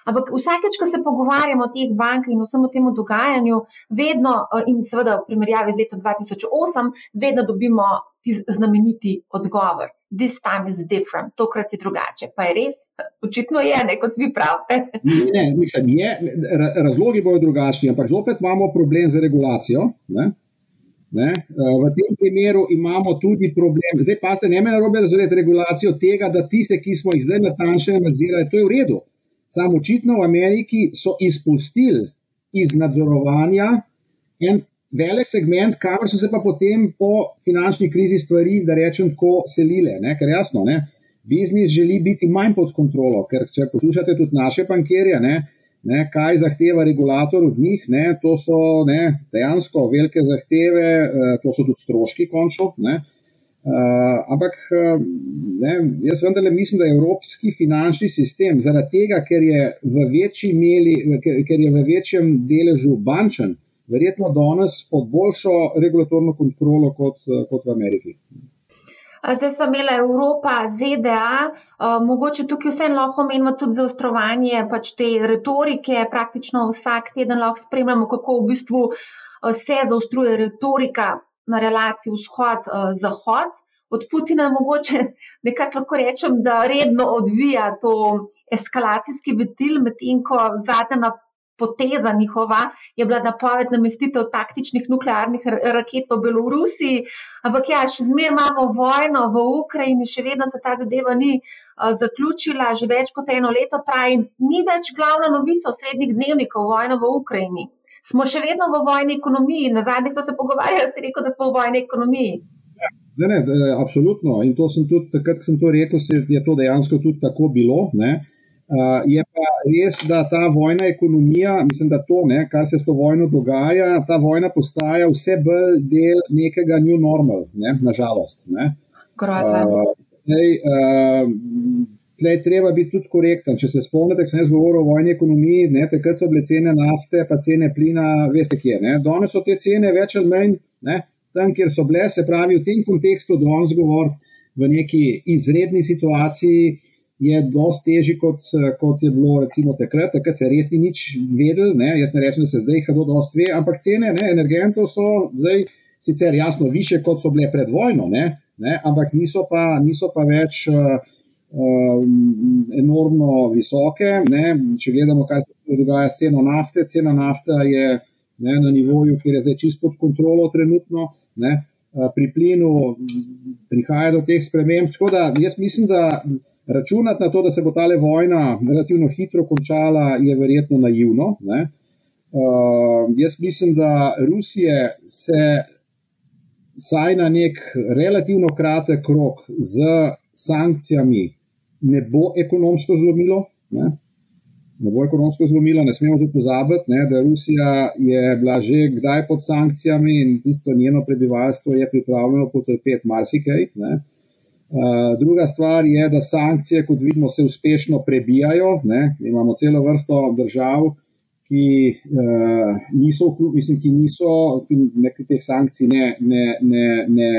Ampak vsakeč, ko se pogovarjamo o teh bankah in vsem tem dogajanju, vedno, eh, in seveda v primerjavi z letom 2008, vedno dobimo ti znameniti odgovor. This time is different, tokrat je drugače. Pa je res, očitno je, ne, kot vi pravite. Ne, mislim, je, razlogi bodo drugačni, ampak zopet imamo problem z regulacijo. Ne? Ne? Eh, v tem primeru imamo tudi problem. Zdaj pa ste ne me narobe razumeti regulacijo tega, da tiste, ki smo jih zdaj natančno nadzirali, to je v redu. Samo očitno v Ameriki so izpustili iz nadzorovanja en velik segment, kamor so se pa potem po finančni krizi stvari, da rečem, tako selile. Ne? Ker jasno, ne? biznis želi biti manj pod kontrolo, ker če poslušate tudi naše bankirje, ne? Ne, kaj zahteva regulator od njih, ne, to so ne, dejansko velike zahteve, eh, to so tudi stroški, končno. Uh, ampak ne, jaz vendarle mislim, da je evropski finančni sistem zaradi tega, ker je v, meli, ker, ker je v večjem deležu bančen, verjetno danes pod boljšo regulatorno kontrolo kot, kot v Ameriki. Zdaj smo imeli Evropa, ZDA, mogoče tukaj vseeno lahko omenimo tudi zaostrovanje pač te retorike. Praktično vsak teden lahko spremljamo, kako v bistvu se zaostruje retorika na relaciji vzhod-zahod. Od Putina mogoče nekako lahko rečem, da redno odvija to eskalacijski ventil, medtem ko zadnja poteza njihova je bila napoved namestitev taktičnih nuklearnih raket v Belorusiji. Ampak ja, še zmeraj imamo vojno v Ukrajini, še vedno se ta zadeva ni zaključila, že več kot eno leto traja in ni več glavna novica v srednjih dnevnikov vojno v Ukrajini smo še vedno v vojni ekonomiji. Na zadnji smo se pogovarjali, ste rekel, da smo v vojni ekonomiji. Ne, ne, absolutno. In to sem tudi, takrat, ko sem to rekel, je to dejansko tudi tako bilo. Uh, je pa res, da ta vojna ekonomija, mislim, da to, ne, kar se s to vojno dogaja, ta vojna postaja vse bolj del nekega new normal, ne, nažalost. Grozno. Uh, Tle je treba biti tudi korekten. Če se spomnite, sem jaz govoril o vojni ekonomiji, ne, takrat so bile cene nafte, pa cene plina, veste kje. Ne. Danes so te cene več ali manj ne, tam, kjer so bile, se pravi v tem kontekstu, danes govoriti v neki izredni situaciji je dosti težji, kot, kot je bilo recimo takrat. Takrat se res ni nič vedel, ne. jaz ne rečem, da se zdaj hado dosti ve, ampak cene ne, energentov so zdaj sicer jasno više, kot so bile pred vojno, ne, ne, ampak niso pa, niso pa več. Uh, um, enormno visoke. Ne? Če gledamo, kaj se dogaja s ceno nafte, cena nafte je ne, na nivoju, kjer je zdaj čisto pod kontrolo trenutno. Ne? Pri plinu prihaja do teh sprememb. Tako da jaz mislim, da računati na to, da se bo ta vojna relativno hitro končala, je verjetno naivno. Uh, jaz mislim, da Rusije se vsaj na nek relativno kratek rok z sankcijami ne bo ekonomsko zlomilo. Ne? Ne bo ekonomsko zlomilo, ne smemo tudi pozabiti, ne, da Rusija je bila že kdaj pod sankcijami in tisto njeno prebivalstvo je pripravljeno potrpeti marsikaj. Ne. Uh, druga stvar je, da sankcije, kot vidimo, se uspešno prebijajo. Ne. Imamo celo vrsto držav, ki, uh, niso, mislim, ki niso, ki nekaj teh sankcij ne, ne, ne, ne,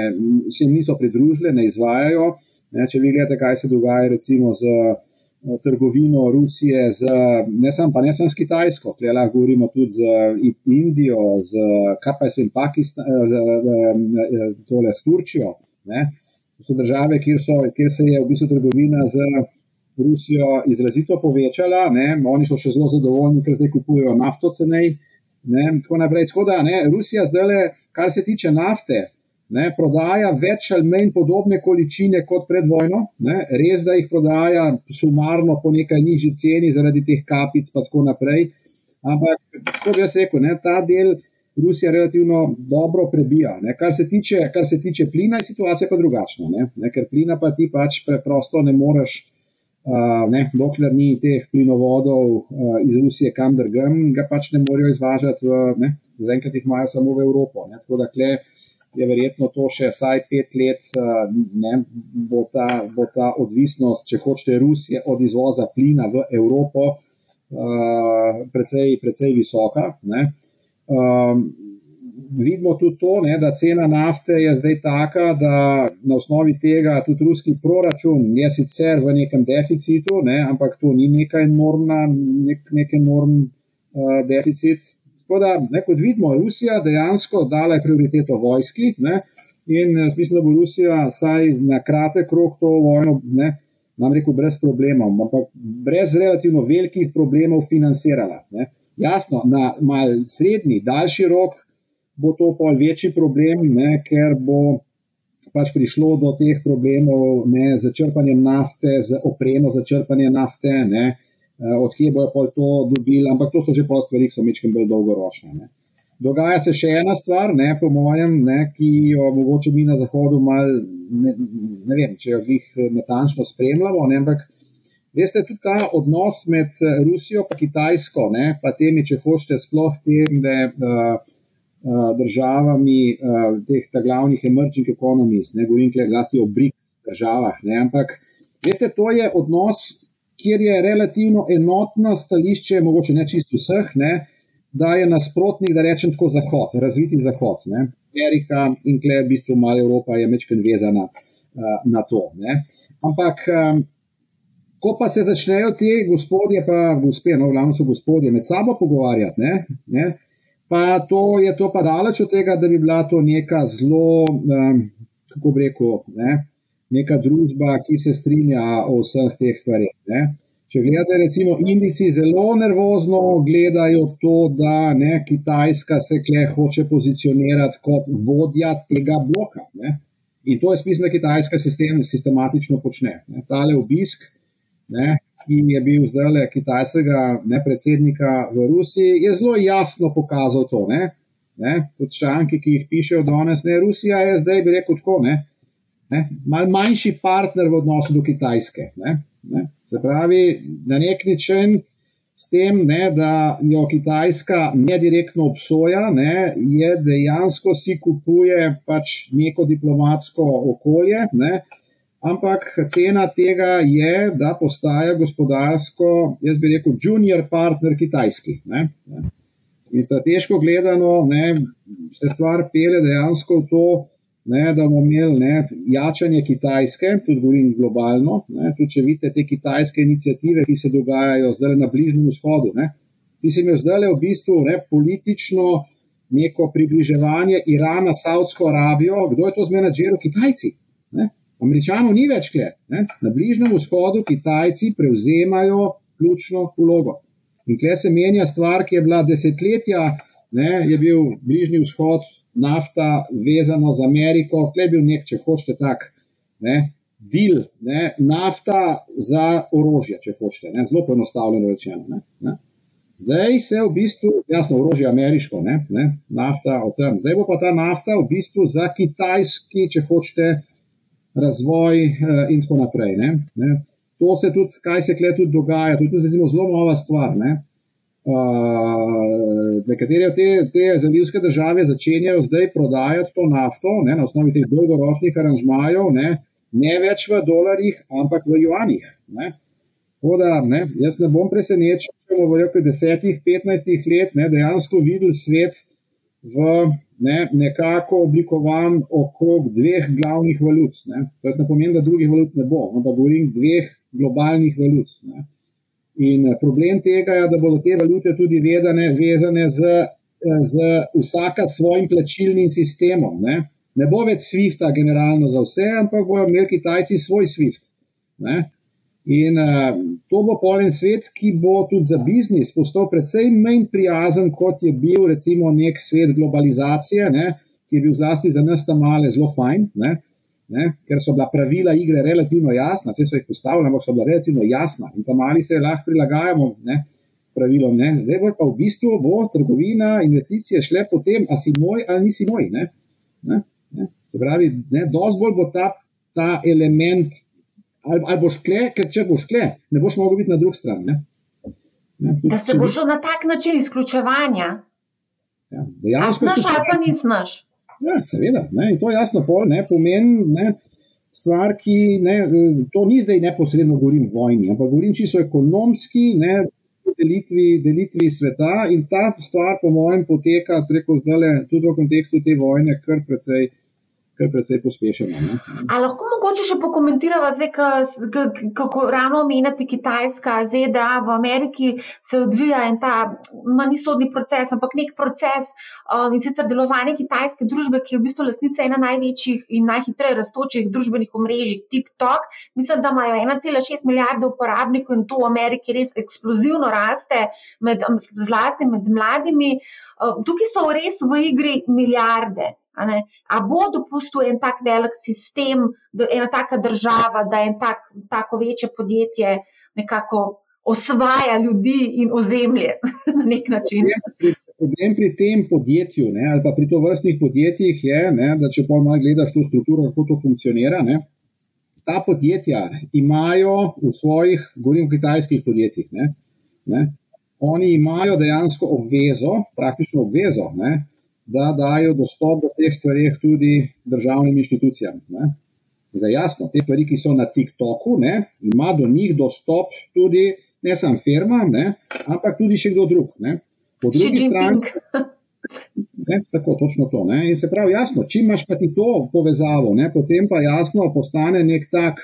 se jim niso pridružile, ne izvajajo. Ne, če vi gledate, kaj se dogaja recimo z eh, trgovino Rusije, z, ne samo pa ne samo s Kitajsko, tukaj lahko govorimo tudi z Indijo, z Kapajstvim Pakistanom, z, z, tole, s Turčijo. Ne. To so države, kjer, so, kjer se je v bistvu trgovina z Rusijo izrazito povečala, ne. oni so še zelo zadovoljni, ker zdaj kupujejo nafto cenej. Ne, tako naprej. Tako da, ne, Rusija zdaj, kar se tiče nafte, ne, prodaja več ali manj podobne količine kot pred vojno. Ne, res, da jih prodaja sumarno po nekaj nižji ceni zaradi teh kapic in tako naprej. Ampak, kot jaz rekel, ne, ta del Rusija relativno dobro prebija. Ne. Kar se, tiče, kar se tiče plina, je situacija pa drugačna. Ne. Ne, ker plina pa ti pač preprosto ne moreš. Uh, ne, dokler ni teh plinovodov uh, iz Rusije, kam drgem, ga pač ne morejo izvažati, zaenkrat jih imajo samo v Evropo. Ne, tako da, kle, je verjetno to še vsaj pet let, eh, ne, bo, ta, bo ta odvisnost, če hočete, Rusije od izvoza plina v Evropo, uh, precej, precej visoka. Um, vidimo tudi to, ne, da cena nafte je zdaj taka, da na osnovi tega tudi ruski proračun je sicer v nekem deficitu, ne, ampak to ni neka enormna, nek, nek enorm uh, deficit, Tako da, ne, kot vidimo, Rusija dejansko dala je prioriteto vojski ne, in mislim, da bo Rusija vsaj na kratek rok to vojno, ne, nam rekel, brez problemov, ampak brez relativno velikih problemov financirala. Ne. Jasno, na mal srednji, daljši rok bo to pol večji problem, ne, ker bo pač prišlo do teh problemov ne, z črpanjem nafte, z opremo za črpanje nafte. Ne, Eh, odkje bojo to dobili, ampak to so že pol stvari, ki so mečkim bolj dolgoročne. Ne. Dogaja se še ena stvar, ne, po mojem, ne, ki jo mogoče mi na Zahodu mal, ne, ne vem, če jo jih natančno spremljamo, ne, ampak veste, tudi ta odnos med Rusijo in Kitajsko, ne, pa temi, če hočete, sploh temi uh, uh, državami, uh, teh glavnih emerging economies, ne govorim tukaj zlasti o BRICS državah, ne, ampak veste, to je odnos, kjer je relativno enotno stališče, mogoče ne čisto vseh, ne, da je nasprotnik, da rečem tako, Zahod, razviti Zahod. Ne. Amerika in kle, v bistvu malo Evropa je večkrat vezana uh, na to. Ne. Ampak, um, ko pa se začnejo te gospodje, pa gospe, no, glavno so gospodje, med sabo pogovarjati, ne, ne, pa to je to pa daleč od tega, da bi bila to neka zelo, um, kako bi rekel, ne, neka družba, ki se strinja o vseh teh stvarih. Če gledate, recimo, Indici zelo nervozno gledajo to, da ne, Kitajska se kle hoče pozicionirati kot vodja tega bloka. Ne. In to je smisel, da Kitajska sistem sistematično počne. Ne. Tale obisk, ne, ki je bil zdaj le kitajskega ne, predsednika v Rusiji, je zelo jasno pokazal to. Ne. Ne, tudi članki, ki jih pišejo danes, ne, Rusija je zdaj, bi rekel, tako, ne, ne, mal manjši partner v odnosu do Kitajske. Ne, ne. Se pravi, na nek način s tem, ne, da jo Kitajska nedirektno obsoja, ne, je dejansko si kupuje pač neko diplomatsko okolje, ne, ampak cena tega je, da postaja gospodarsko, jaz bi rekel, junior partner Kitajski. Ne, ne. In strateško gledano, ne, se stvar pele dejansko v to, ne, da bomo imeli ne, jačanje Kitajske, tudi govorim globalno. Ne, tudi če vidite te kitajske inicijative, ki se dogajajo zdaj na Bližnjem vzhodu, ne, ki se jim je zdaj v bistvu ne, politično neko približevanje Irana, Saudsko Arabijo, kdo je to zmenadžiral? Kitajci. Ne. Američanov ni več kle. Ne. Na Bližnjem vzhodu Kitajci prevzemajo ključno vlogo. In kle se menja stvar, ki je bila desetletja, ne, je bil Bližnji vzhod nafta vezano z Ameriko, tle je bil nek, če hočete, tak, ne, del, ne, nafta za orožje, če hočete, ne, zelo poenostavljeno rečeno. Ne, ne. Zdaj se v bistvu, jasno, orožje ameriško, ne, ne, nafta o tem. Zdaj bo pa ta nafta v bistvu za kitajski, če hočete, razvoj eh, in tako naprej. Ne, ne. To se tudi, kaj se kle tudi dogaja, to je tudi zelo nova stvar. Ne. Uh, nekatere te, te zalivske države začenjajo zdaj prodajati to nafto ne, na osnovi teh dolgoročnih aranžmajev, ne, ne več v dolarjih, ampak v juanih. Ne. Da, ne, jaz ne bom presenečen, če bomo v roku 10-15 let ne, dejansko videli svet v ne, nekako oblikovan okrog dveh glavnih valut. Ne. To ne pomeni, da drugih valut ne bo, ampak govorim dveh globalnih valut. Ne. In eh, problem tega je, da bodo te valute tudi vedene, vezane z, eh, z vsaka svojim plačilnim sistemom. Ne, ne bo več SWIFT-a generalno za vse, ampak bodo imeli Kitajci svoj SWIFT. Ne. In uh, to bo polen svet, ki bo tudi za biznis postal precej manj prijazen, kot je bil recimo nek svet globalizacije, ne, ki je bil zlasti za nas tam male zelo fajn. Ne ne, ker so bila pravila igre relativno jasna, vse so jih postavili, ampak so bila relativno jasna in tam ali se lahko prilagajamo ne, pravilom. Ne. Zdaj pa v bistvu bo trgovina, investicije šle potem, a si moj ali nisi moj. Ne. Ne, ne. Se pravi, dosti bolj bo ta, ta element, ali, ali boš kle, ker če boš kle, ne boš mogel biti na drugi strani. Ne, da se bo šel na tak način izključevanja. Ja, dejansko. Znaš ali pa nisi znaš. Ja, seveda, ne, in to jasno pol, ne, pomeni ne, stvar, ki ne, to ni zdaj neposredno govorim vojni, ampak govorim čisto ekonomski, ne, delitvi, delitvi sveta in ta stvar, po mojem, poteka preko zdaj, tudi v kontekstu te vojne, kar precej kar precej pospešeno. Ali lahko mogoče še pokomentiramo, kako ravno omenjate Kitajska, ZDA v Ameriki se odvija en ta, manj sodni proces, ampak nek proces um, in sicer delovanje kitajske družbe, ki je v bistvu lasnica ena največjih in najhitreje raztočih družbenih omrežij, TikTok. Mislim, da imajo 1,6 milijarde uporabnikov in to v Ameriki res eksplozivno raste, med, zlasti med mladimi. Uh, tukaj so res v igri milijarde. A bo dopustil en tak velik sistem, ena taka država, da en tak, tako večje podjetje nekako osvaja ljudi in ozemlje na nek način. Problem pri tem podjetju ne, ali pa pri to vrstnih podjetjih je, ne, da če pa malo gledaš to strukturo, kako to funkcionira. Ne, ta podjetja imajo v svojih, govorim o kitajskih podjetjih, ne, ne, oni imajo dejansko obvezo, praktično obvezo, ne, da dajo dostop do teh stvari tudi državnim inštitucijam. Ne. Zdaj, jasno, te stvari, ki so na TikToku, ne, ima do njih dostop tudi ne samo firma, ne, ampak tudi še kdo drug. Ne. Po drugi strani. Ne, tako, točno to. Ne. In se pravi, jasno, če imaš pa ti to povezavo, ne, potem pa jasno postane nek tak,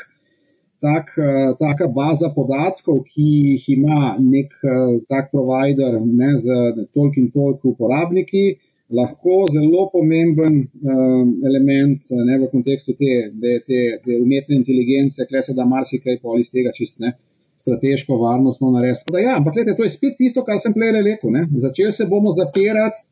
tak, taka baza podatkov, ki jih ima nek uh, tak provider ne, z toliko in toliko uporabniki, lahko zelo pomemben um, element ne, v kontekstu te, te, te, te umetne inteligence, kle se da marsikaj pol iz tega čist ne. Strateško varnostno narediti. Ja, ampak, gledajte, to je spet tisto, kar sem prej rekel. Začeli se bomo zapirati.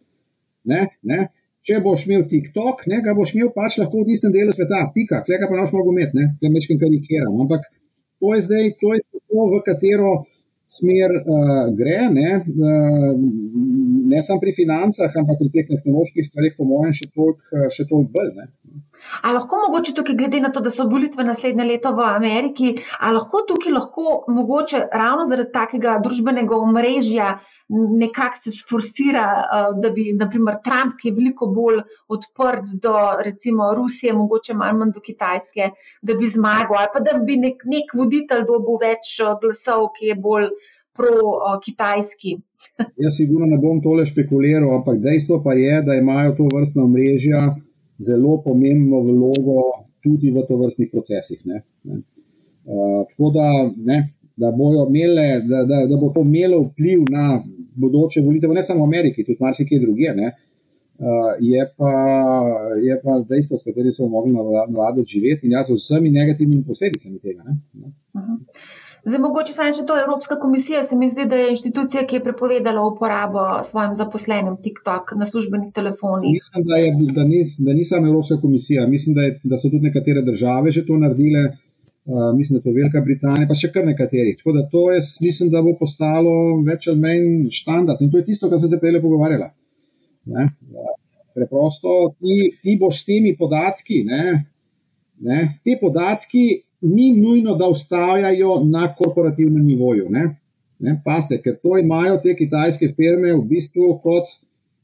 Ne, ne. Če boš imel TikTok, ne, ga boš imel pač lahko v tistem delu sveta, pika, klega pa naš mogo imeti, ne, nekaj karikiram. Ampak to je zdaj, to je to, v katero smer uh, gre, ne, uh, ne samo pri financah, ampak pri teh tehnoloških stvarih, po mojem, še toliko tolik bolj. Ne. A lahko mogoče tukaj, glede na to, da so volitve naslednje leto v Ameriki, a lahko tukaj lahko mogoče ravno zaradi takega družbenega omrežja nekako se sforsira, da bi, naprimer, Trump, ki je veliko bolj odprt do recimo Rusije, mogoče malo manj do Kitajske, da bi zmagal ali pa da bi nek, nek voditelj dobil več glasov, ki je bolj pro-kitajski. Jaz sigurno ne bom tole špekuliral, ampak dejstvo pa je, da imajo to vrstno omrežje zelo pomembno vlogo tudi v to vrstnih procesih. Ne, ne. Uh, tako da, ne, da, imele, da, da, da bo to imelo vpliv na bodoče volitve, ne samo v Ameriki, tudi marsikje druge. Ne, uh, je, pa, je pa dejstvo, s katerim smo mogli navaditi živeti in jaz z vsemi negativnimi posledicami tega. Ne. Uh -huh. Zdaj, mogoče samo še to Evropska komisija, se mi zdi, da je inštitucija, ki je prepovedala uporabo svojim zaposlenim TikTok na službenih telefonih. Mislim, da, je, da, ni, da ni samo Evropska komisija, mislim, da, je, da so tudi nekatere države že to naredile. Uh, mislim, da je to Velika Britanija, pa še kar nekaterih. Tako da to je, mislim, da bo postalo več ali manj standard. In to je tisto, kar sem se prej pogovarjala. Ne? Preprosto ti, ti boš s temi podatki, ne? Ne? te podatki ni nujno, da ustajajo na korporativnem nivoju. Ne? Ne? Paste, ker to imajo te kitajske firme v bistvu kot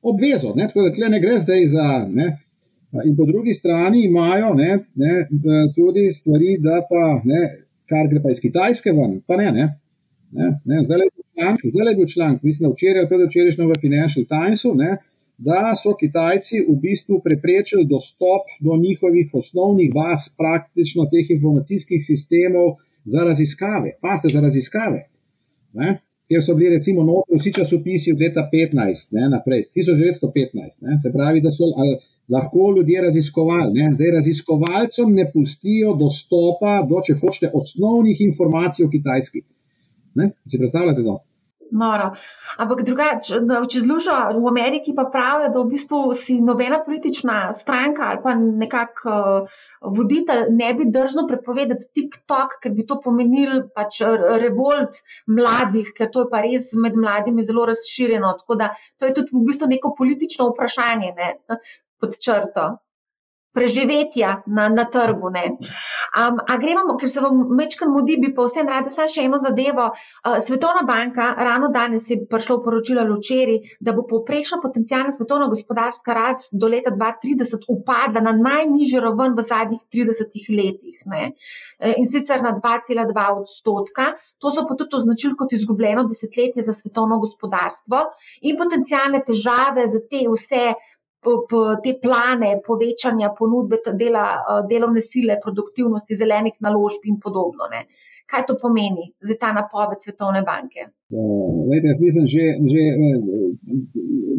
obvezo. Ne? Tako da tle ne gre zdaj za. Ne? In po drugi strani imajo ne, ne, tudi stvari, da pa, ne, kar gre pa iz Kitajske ven, pa ne. ne, ne, ne. Zdaj je bil članek, mislim, da včeraj ali predvčerajšnjo v Financial Timesu, ne, da so Kitajci v bistvu preprečili dostop do njihovih osnovnih baz, praktično teh informacijskih sistemov za raziskave. Paste za raziskave. Ne? Ker so bili recimo notri vsi časopisi od leta 15, ne, naprej, 1915, ne, se pravi, da so ali, lahko ljudje raziskovali, ne, da raziskovalcem ne pustijo dostopa do, če hočete, osnovnih informacij o Kitajski. Ne, si predstavljate to? Noro. Ampak drugače, če zlužo v Ameriki, pa pravijo, da v bistvu si nobena politična stranka ali pa nekak uh, voditelj ne bi držal prepovedati TikTok, ker bi to pomenil pač revolt mladih, ker to je pa res med mladimi zelo razširjeno. Tako da to je tudi v bistvu neko politično vprašanje ne, pod črto preživetja na, na trgu. Um, a gremo, ker se vam mečkam mudi, bi pa vsem rada samo še eno zadevo. Uh, Svetovna banka ravno danes je prišlo poročilo Lučeri, da bo povprečna potencijalna svetovna gospodarska rast do leta 2030 upadla na najnižjo raven v zadnjih 30 letih. Ne? E, in sicer na 2,2 odstotka. To so pa tudi označili kot izgubljeno desetletje za svetovno gospodarstvo in potencijalne težave za te vse te plane povečanja ponudbe dela, eh, delovne sile, produktivnosti, zelenih naložb in podobno. Ne. Kaj to pomeni za ta napoved Svetovne banke? Lejte, jaz mislim, že, že eh,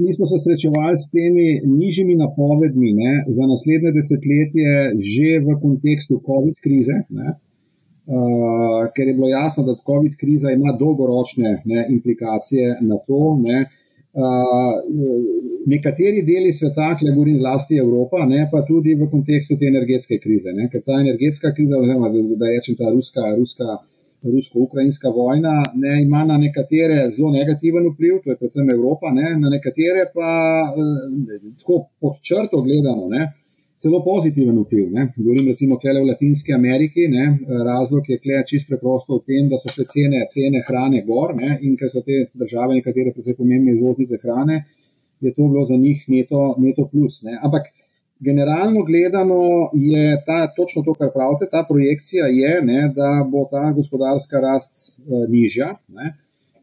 mi smo se srečevali s temi nižjimi napovedmi ne, za naslednje desetletje, že v kontekstu COVID krize. Ne. Uh, ker je bilo jasno, da COVID kriza ima dolgoročne ne, implikacije na to. Ne. Uh, nekateri deli sveta, ki govorim, zlasti Evropa, ne, pa tudi v kontekstu te energetske krize. Ne, ker ta energetska kriza, oziroma da, rečem ta ruska, ruska rusko-ukrajinska vojna, ne, ima na nekatere zelo negativen vpliv, to je predvsem Evropa, ne, na nekatere pa eh, tako pod črto gledano. Ne, celo pozitiven vpliv. Ne. Govorim recimo v Latinski Ameriki, ne. razlog je klej čist preprosto v tem, da so še cene, cene hrane gor ne. in ker so te države nekatere predvsej pomembne izvoznice hrane, je to bilo za njih neto, neto plus. Ne. Ampak generalno gledano je ta, točno to, kar pravite, ta projekcija je, ne, da bo ta gospodarska rast uh, nižja. Ne.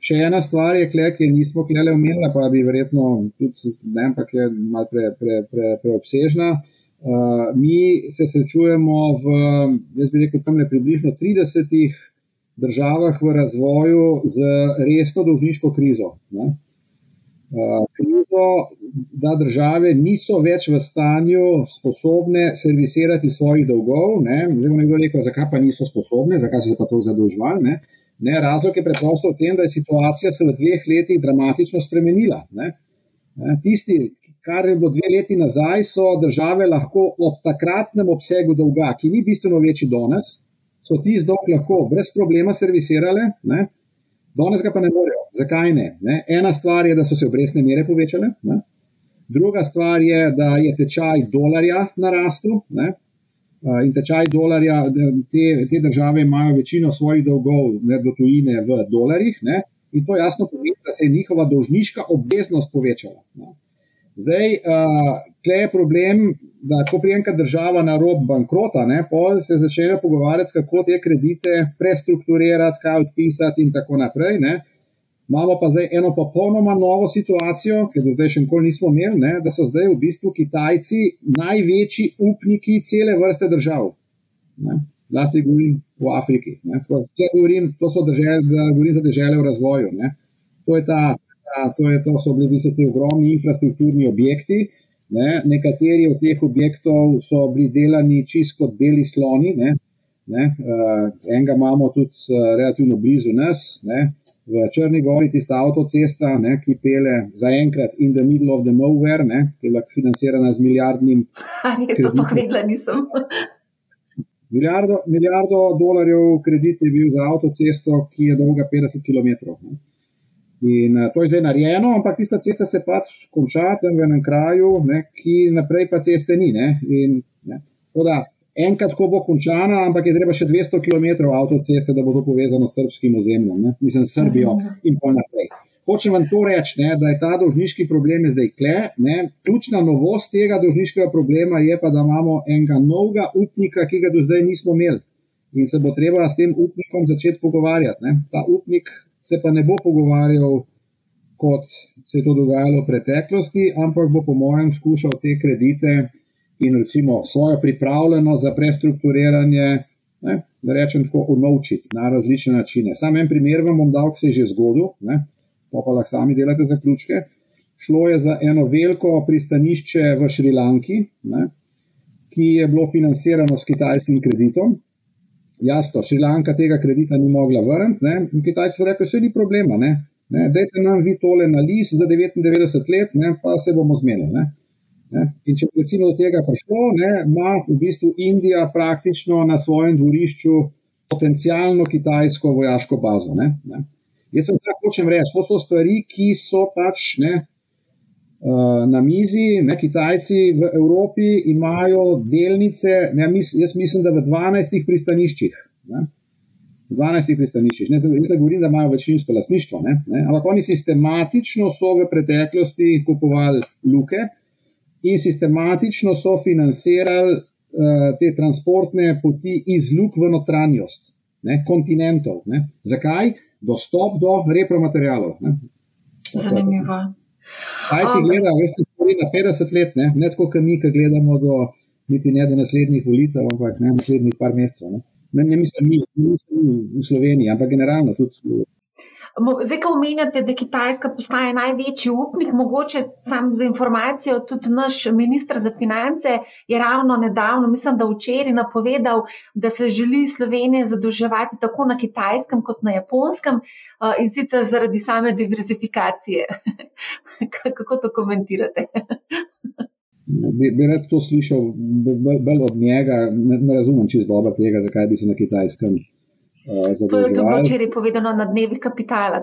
Še ena stvar je, kle, ki nismo klele omenili, pa bi verjetno tudi, ne, ampak je malo preobsežna. Pre, pre, pre Uh, mi se srečujemo v, jaz bi rekel, tam le približno 30 državah v razvoju z resno dolžniško krizo. Uh, krizo, da države niso več v stanju sposobne servisirati svojih dolgov. Ne? Zdaj bomo nekdo rekel, zakaj pa niso sposobne, zakaj so se pa to zadolževali. Ne? Ne, razlog je preprosto v tem, da je situacija se v dveh letih dramatično spremenila. Ne? Tisti, kar je bilo dve leti nazaj, so države lahko ob takratnem obsegu dolga, ki ni bistveno večji danes, so ti zdolg lahko brez problema servisirale, ne? danes ga pa ne morejo. Zakaj ne? ne? Ena stvar je, da so se obrestne mere povečale, ne? druga stvar je, da je tečaj dolarja narastel. Ne? In tečaj dolarja, te, te države imajo večino svojih dolgov ne, do tujine v dolarjih, ne? in to jasno pomeni, da se je njihova dolžniška obveznost povečala. Ne? Zdaj, uh, je problem, da ko prijenka država na rob bankrota, se začnejo pogovarjati, kako te kredite prestrukturirati, kaj odpisati in tako naprej. Ne? Imamo pa zdaj eno popolnoma novo situacijo, ki do zdaj še nikoli nismo imeli, ne? da so zdaj v bistvu Kitajci največji upniki cele vrste držav. Zlasti govorim v Afriki. Govorim, to so države, govorim za države v razvoju. Ne? To je ta to, je, to so bili vsi ti ogromni infrastrukturni objekti. Ne, nekateri od teh objektov so bili delani čist kot beli sloni. Ne, ne, uh, enega imamo tudi uh, relativno blizu nas, ne, v Črni Gori, tista avtocesta, ne, ki pele zaenkrat in the middle of the nowhere, ne, ki je financirana z milijardnim. Res, to sploh vedela nisem. Milijardo, milijardo dolarjev kredit je bil za avtocesto, ki je dolga 50 km. Ne. In uh, to je zdaj narejeno, ampak tista cesta se pač konča tam v enem kraju, ne, ki naprej pa ceste ni. Ne, in, ne, da, enkrat, ko bo končana, ampak je treba še 200 km avtoceste, da bo to povezano s srpskim ozemljem, ne, mislim, s Srbijo in pa naprej. Hočem vam to reči, ne, da je ta dolžniški problem zdaj kle. Ne. Ključna novost tega dolžniškega problema je pa, da imamo enega novega upnika, ki ga do zdaj nismo imeli. In se bo treba s tem upnikom začeti pogovarjati. Ne. Ta upnik se pa ne bo pogovarjal, kot se je to dogajalo v preteklosti, ampak bo, po mojem, skušal te kredite in recimo svojo pripravljenost za prestrukturiranje, ne, da rečem tako, unovčiti na različne načine. Sam en primer vam bom dal, ki se je že zgodil, ne, pa pa lahko sami delate zaključke. Šlo je za eno veliko pristanišče v Šrilanki, ne, ki je bilo financirano s kitajskim kreditom. Jasno, Šrilanka tega kredita ni mogla vrniti. Kitajci so rekli, da ni problema, ne, ne, dajte nam vi tole na list za 99 let, ne, pa se bomo zmenili. Ne. Ne. In če recimo do tega prišlo, ne, ima v bistvu Indija praktično na svojem dvorišču potencijalno kitajsko vojaško bazo. Ne, ne. Jaz sem samo hočem reči, to so stvari, ki so pač ne, Eh, na mizi, ne, Kitajci v Evropi imajo delnice, ne, mis, jaz mislim, da v 12 pristaniščih. Ne, v 12 pristaniščih. Ne, jaz ne govorim, da imajo večinsko lasništvo, ne, ne, ampak oni sistematično so v preteklosti kupovali luke in sistematično so financirali uh, te transportne poti iz luk v notranjost, ne, kontinentov. Ne. Zakaj? Dostop do repromaterialov. Zanimivo. Kaj si gledal, veste, stvari na 50 let, ne, ne tako, kot mi, ki gledamo do, niti ne do naslednjih volitev, ampak ne naslednjih par mesecev. Ne, ne, ne mislim mi, ne mislim mi v Sloveniji, ampak generalno tudi. Zdaj, ko omenjate, da Kitajska postaje največji upnik, mogoče sam za informacijo, tudi naš ministr za finance je ravno nedavno, mislim, da včeraj napovedal, da se želi Slovenija zadolževati tako na kitajskem kot na japonskem in sicer zaradi same diverzifikacije. Kako to komentirate? Bi, bi rad to slišal bolj od njega, ne, ne razumem čisto dobro tega, zakaj bi se na kitajskem to je bilo včeraj povedano na dnevih kapitala.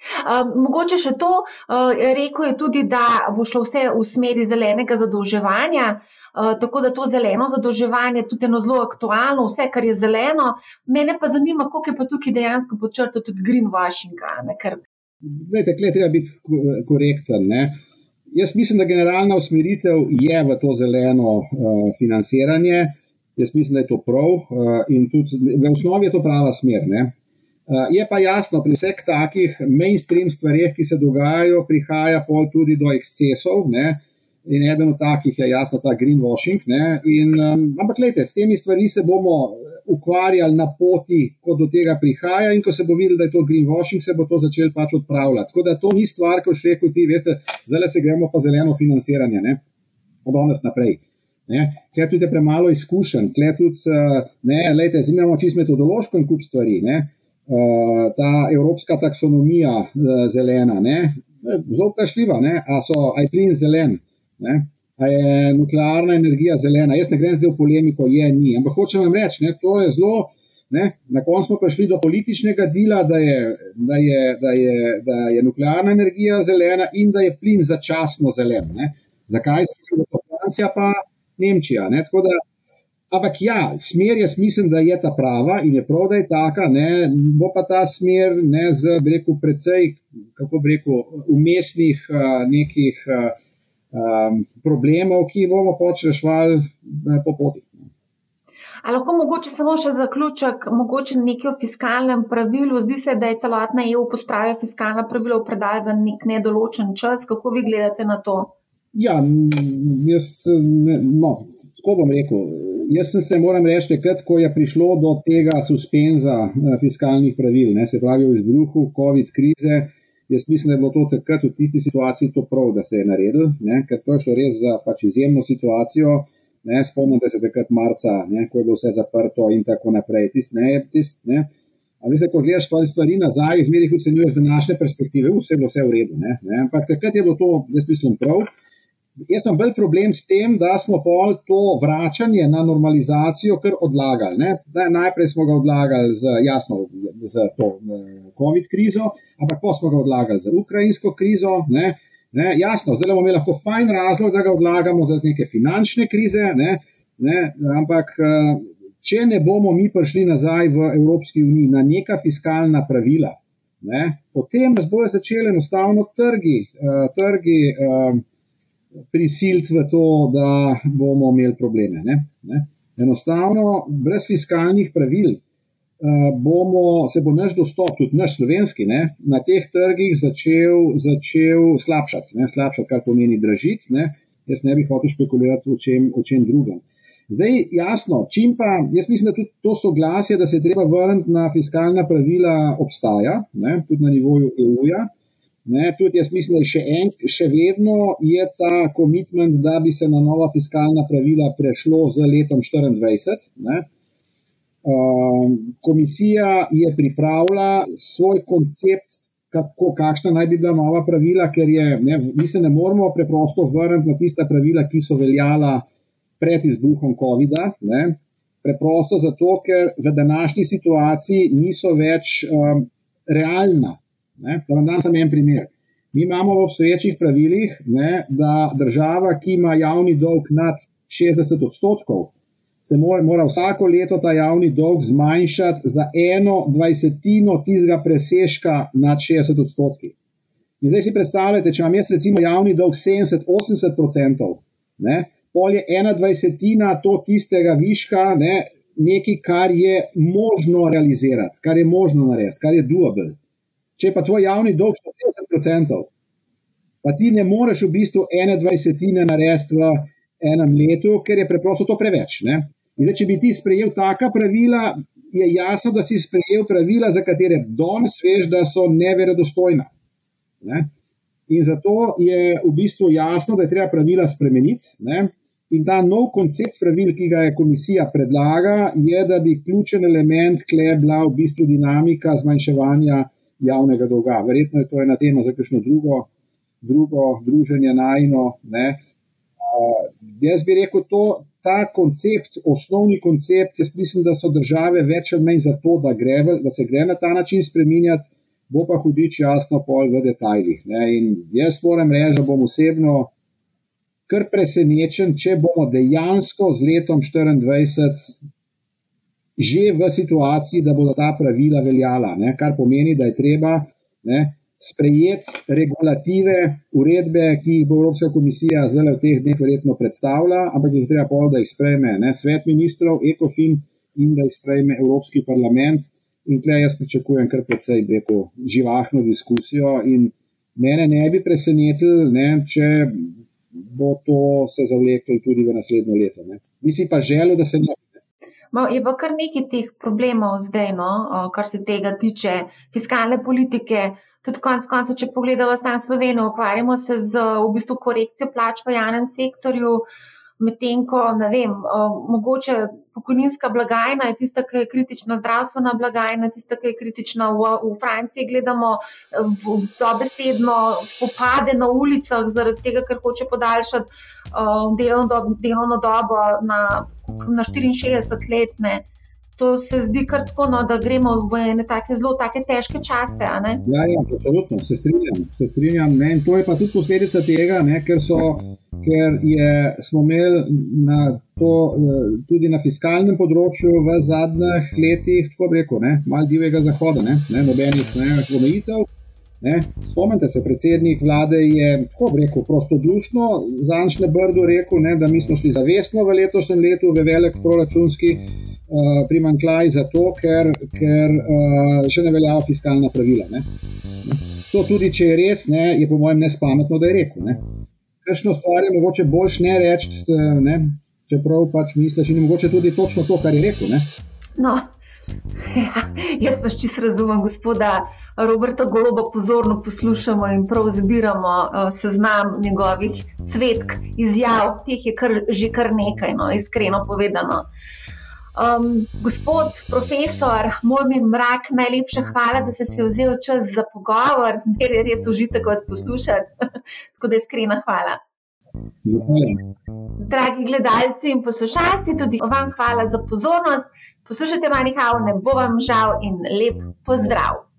Uh, mogoče še to, uh, rekel je tudi, da bo šlo vse v smeri zelenega zadolževanja, uh, tako da to zeleno zadolževanje je tudi eno zelo aktualno, vse, kar je zeleno. Mene pa zanima, koliko je pa tukaj dejansko podčrto tudi greenwashing. Glede, tukaj treba biti korekten. Ne? Jaz mislim, da generalna usmeritev je v to zeleno uh, financiranje. Jaz mislim, da je to prav uh, in tudi v osnovi je to prava smer. Ne? Eh, je pa jasno, pri vseh takih mainstream stvarih, ki se dogajajo, prihaja pol tudi do ekscesov. Ne? In eden od takih je jasno ta greenwashing. In, um, ampak, gledajte, s temi stvarmi se bomo ukvarjali na poti, ko do tega prihaja, in ko se bo videl, da je to greenwashing, se bo to začel pač odpravljati. Tako da to ni stvar, ko še rekel ti, veste, zdaj se gremo pa zeleno financiranje, ne? od danes naprej. Ker tudi premalo izkušenj, ker tudi, uh, ne, lejte, zdaj imamo čisto metodološko in kup stvari. Ne? Eh, ta evropska taksonomija uh, zelena, ne? zelo vprašljiva, ali je plin zelen, ali je nuklearna energija zelena. Jaz ne grem zdaj v polemiko, je ni. Ampak hočem vam reči, ne, to je zelo. Ne? Na koncu smo prišli do političnega dela, da je, da, je, da, je, da je nuklearna energija zelena in da je plin začasno zelen. Ne? Zakaj se je Francija, pa Nemčija? Tako da Ampak ja, smer jaz mislim, da je ta prava in je prav, da je taka. Ne, bo pa ta smer ne, z rekel, precej, kako bi rekel, umestnih uh, nekih uh, um, problemov, ki bomo pač rešvali uh, po poti. Ali lahko mogoče samo še zaključek, mogoče nekaj o fiskalnem pravilu? Zdi se, da je celotna EU pospravila fiskalna pravila v predal za nek nedoločen čas. Kako vi gledate na to? Ja, jaz, no, tako bom rekel jaz sem se, moram reči, takrat, ko je prišlo do tega suspenza eh, fiskalnih pravil, ne, se pravi v izbruhu COVID krize, jaz mislim, da je bilo to takrat v tisti situaciji to prav, da se je naredil, ne, ker to je šlo res za pač izjemno situacijo. Ne, spomnite se takrat marca, ne, ko je bilo vse zaprto in tako naprej. Tist, ne, tist, ne. A veste, ko gledaš pa stvari nazaj, izmeri jih ocenjuješ z današnje perspektive, vse je bilo vse v redu. Ne, ne. Ampak takrat je bilo to, jaz mislim, prav. Jaz imam bolj problem s tem, da smo pol to vračanje na normalizacijo kar odlagali. Ne? Najprej smo ga odlagali z, jasno, z to COVID krizo, ampak pa smo ga odlagali z ukrajinsko krizo. Ne? Ne? Jasno, zdaj bomo imeli lahko fajn razlog, da ga odlagamo zaradi neke finančne krize, ne? Ne? ampak če ne bomo mi prišli nazaj v Evropski uniji na neka fiskalna pravila, ne? potem nas bojo začeli enostavno trgi. Uh, trgi uh, prisiliti v to, da bomo imeli probleme. Ne? Ne? Enostavno, brez fiskalnih pravil uh, bomo, se bo naš dostop, tudi naš slovenski, ne, na teh trgih začel, začel slabšati, ne, slabšati, kar pomeni dražiti. Ne? Jaz ne bi hotel špekulirati o čem, o čem drugem. Zdaj, jasno, čim pa, jaz mislim, da tudi to soglasje, da se treba vrniti na fiskalna pravila, obstaja, ne, tudi na nivoju EU-ja. Ne, tudi jaz mislim, da še, en, še vedno je ta komitment, da bi se na nova fiskalna pravila prešlo z letom 2024. Um, komisija je pripravila svoj koncept, kako, kakšna naj bi bila nova pravila, ker je, ne, mi se ne moramo preprosto vrniti na tista pravila, ki so veljala pred izbruhom COVID-a. Preprosto zato, ker v današnji situaciji niso več um, realna. Ne? Da vam dam samo en primer. Mi imamo v obstoječih pravilih, ne, da država, ki ima javni dolg nad 60 odstotkov, se mora, mora vsako leto ta javni dolg zmanjšati za eno dvajsetino tistega presežka nad 60 odstotki. In zdaj si predstavljate, če imam jaz recimo javni dolg 70-80 odstotkov, pol je ena dvajsetina to tistega viška, ne, nekaj, kar je možno realizirati, kar je možno narediti, kar je doable. Če pa tvoj javni dolg je 50%, pa ti ne moreš v bistvu ene dvajsetine narediti v enem letu, ker je preprosto to preveč. Zdaj, če bi ti sprejel taka pravila, je jasno, da si sprejel pravila, za katere danes veš, da so neverodostojna. Ne? In zato je v bistvu jasno, da je treba pravila spremeniti. Ne? In ta nov koncept pravil, ki ga je komisija predlaga, je, da bi ključen element klej bila v bistvu dinamika zmanjševanja javnega dolga. Verjetno je to ena tema za kakšno drugo, drugo druženje najno. Uh, jaz bi rekel, to, ta koncept, osnovni koncept, jaz mislim, da so države več ali manj za to, da, gre, da se gre na ta način spremenjati, bo pa hudič jasno pol v detajlih. Ne. In jaz moram reči, da bom osebno kar presenečen, če bomo dejansko z letom 2024 že v situaciji, da bodo ta pravila veljala, ne, kar pomeni, da je treba ne, sprejeti regulative, uredbe, ki jih bo Evropska komisija zdaj v teh dneh verjetno predstavila, ampak jih treba pol, da jih sprejme ne, svet ministrov, ECOFIN in da jih sprejme Evropski parlament. In tukaj jaz pričakujem kar precej rekel, živahno diskusijo. In mene ne bi presenetil, ne, če bo to se zavleklo tudi v naslednjo leto. Ne. Bi si pa želel, da se ne. Je pa kar nekaj teh problemov zdaj, no, kar se tega tiče fiskalne politike. Tudi konec koncev, če pogledamo samo Slovenijo, ukvarjamo se z v bistvu korekcijo plač v javnem sektorju, medtem ko, ne vem, mogoče pokojninska blagajna je tista, ki je kritična, zdravstvena blagajna je tista, ki je kritična. V, v Franciji gledamo dobesedno spopade na ulicah zaradi tega, ker hoče podaljšati delovno, do, delovno dobo na, na 64 let. Ne to se zdi kar tako, no, da gremo v ene take zelo take težke čase. Ja, ja, absolutno, se strinjam. Se strinjam to je pa tudi posledica tega, ne, ker, so, ker je, smo imeli na to, eh, tudi na fiskalnem področju v zadnjih letih, tako rekel, malo divjega zahoda, ne, ne, nobenih omejitev. Ne, spomnite se, predsednik vlade je, kako bi rekel, prostodušno za Anšle Brdo rekel, ne, da mi smo šli zavestno v letošnjem letu v velik proračunski uh, primankljaj, zato ker, ker uh, še ne veljajo fiskalna pravila. Ne. To tudi, če je res, ne, je po mojem nespametno, da je rekel. Kajšno stvar je mogoče boljš ne reči, ne, čeprav pač misliš in mogoče tudi točno to, kar je rekel. Ne. No. Ja, jaz pač čisto razumem, gospoda Roberta Goloba, pozorno poslušamo in prav zbiramo uh, seznam njegovih cvetk, izjav, teh je kar, že kar nekaj, no, iskreno povedano. Um, gospod profesor Mojmir Mrak, najlepša hvala, da ste se vzeli čas za pogovor. Zmeraj je res užitek vas poslušati. Tako da iskrena hvala. Dragi gledalci in poslušalci, tudi vam hvala za pozornost. Poslušajte, manjhav, ne bo vam žal in lep pozdrav.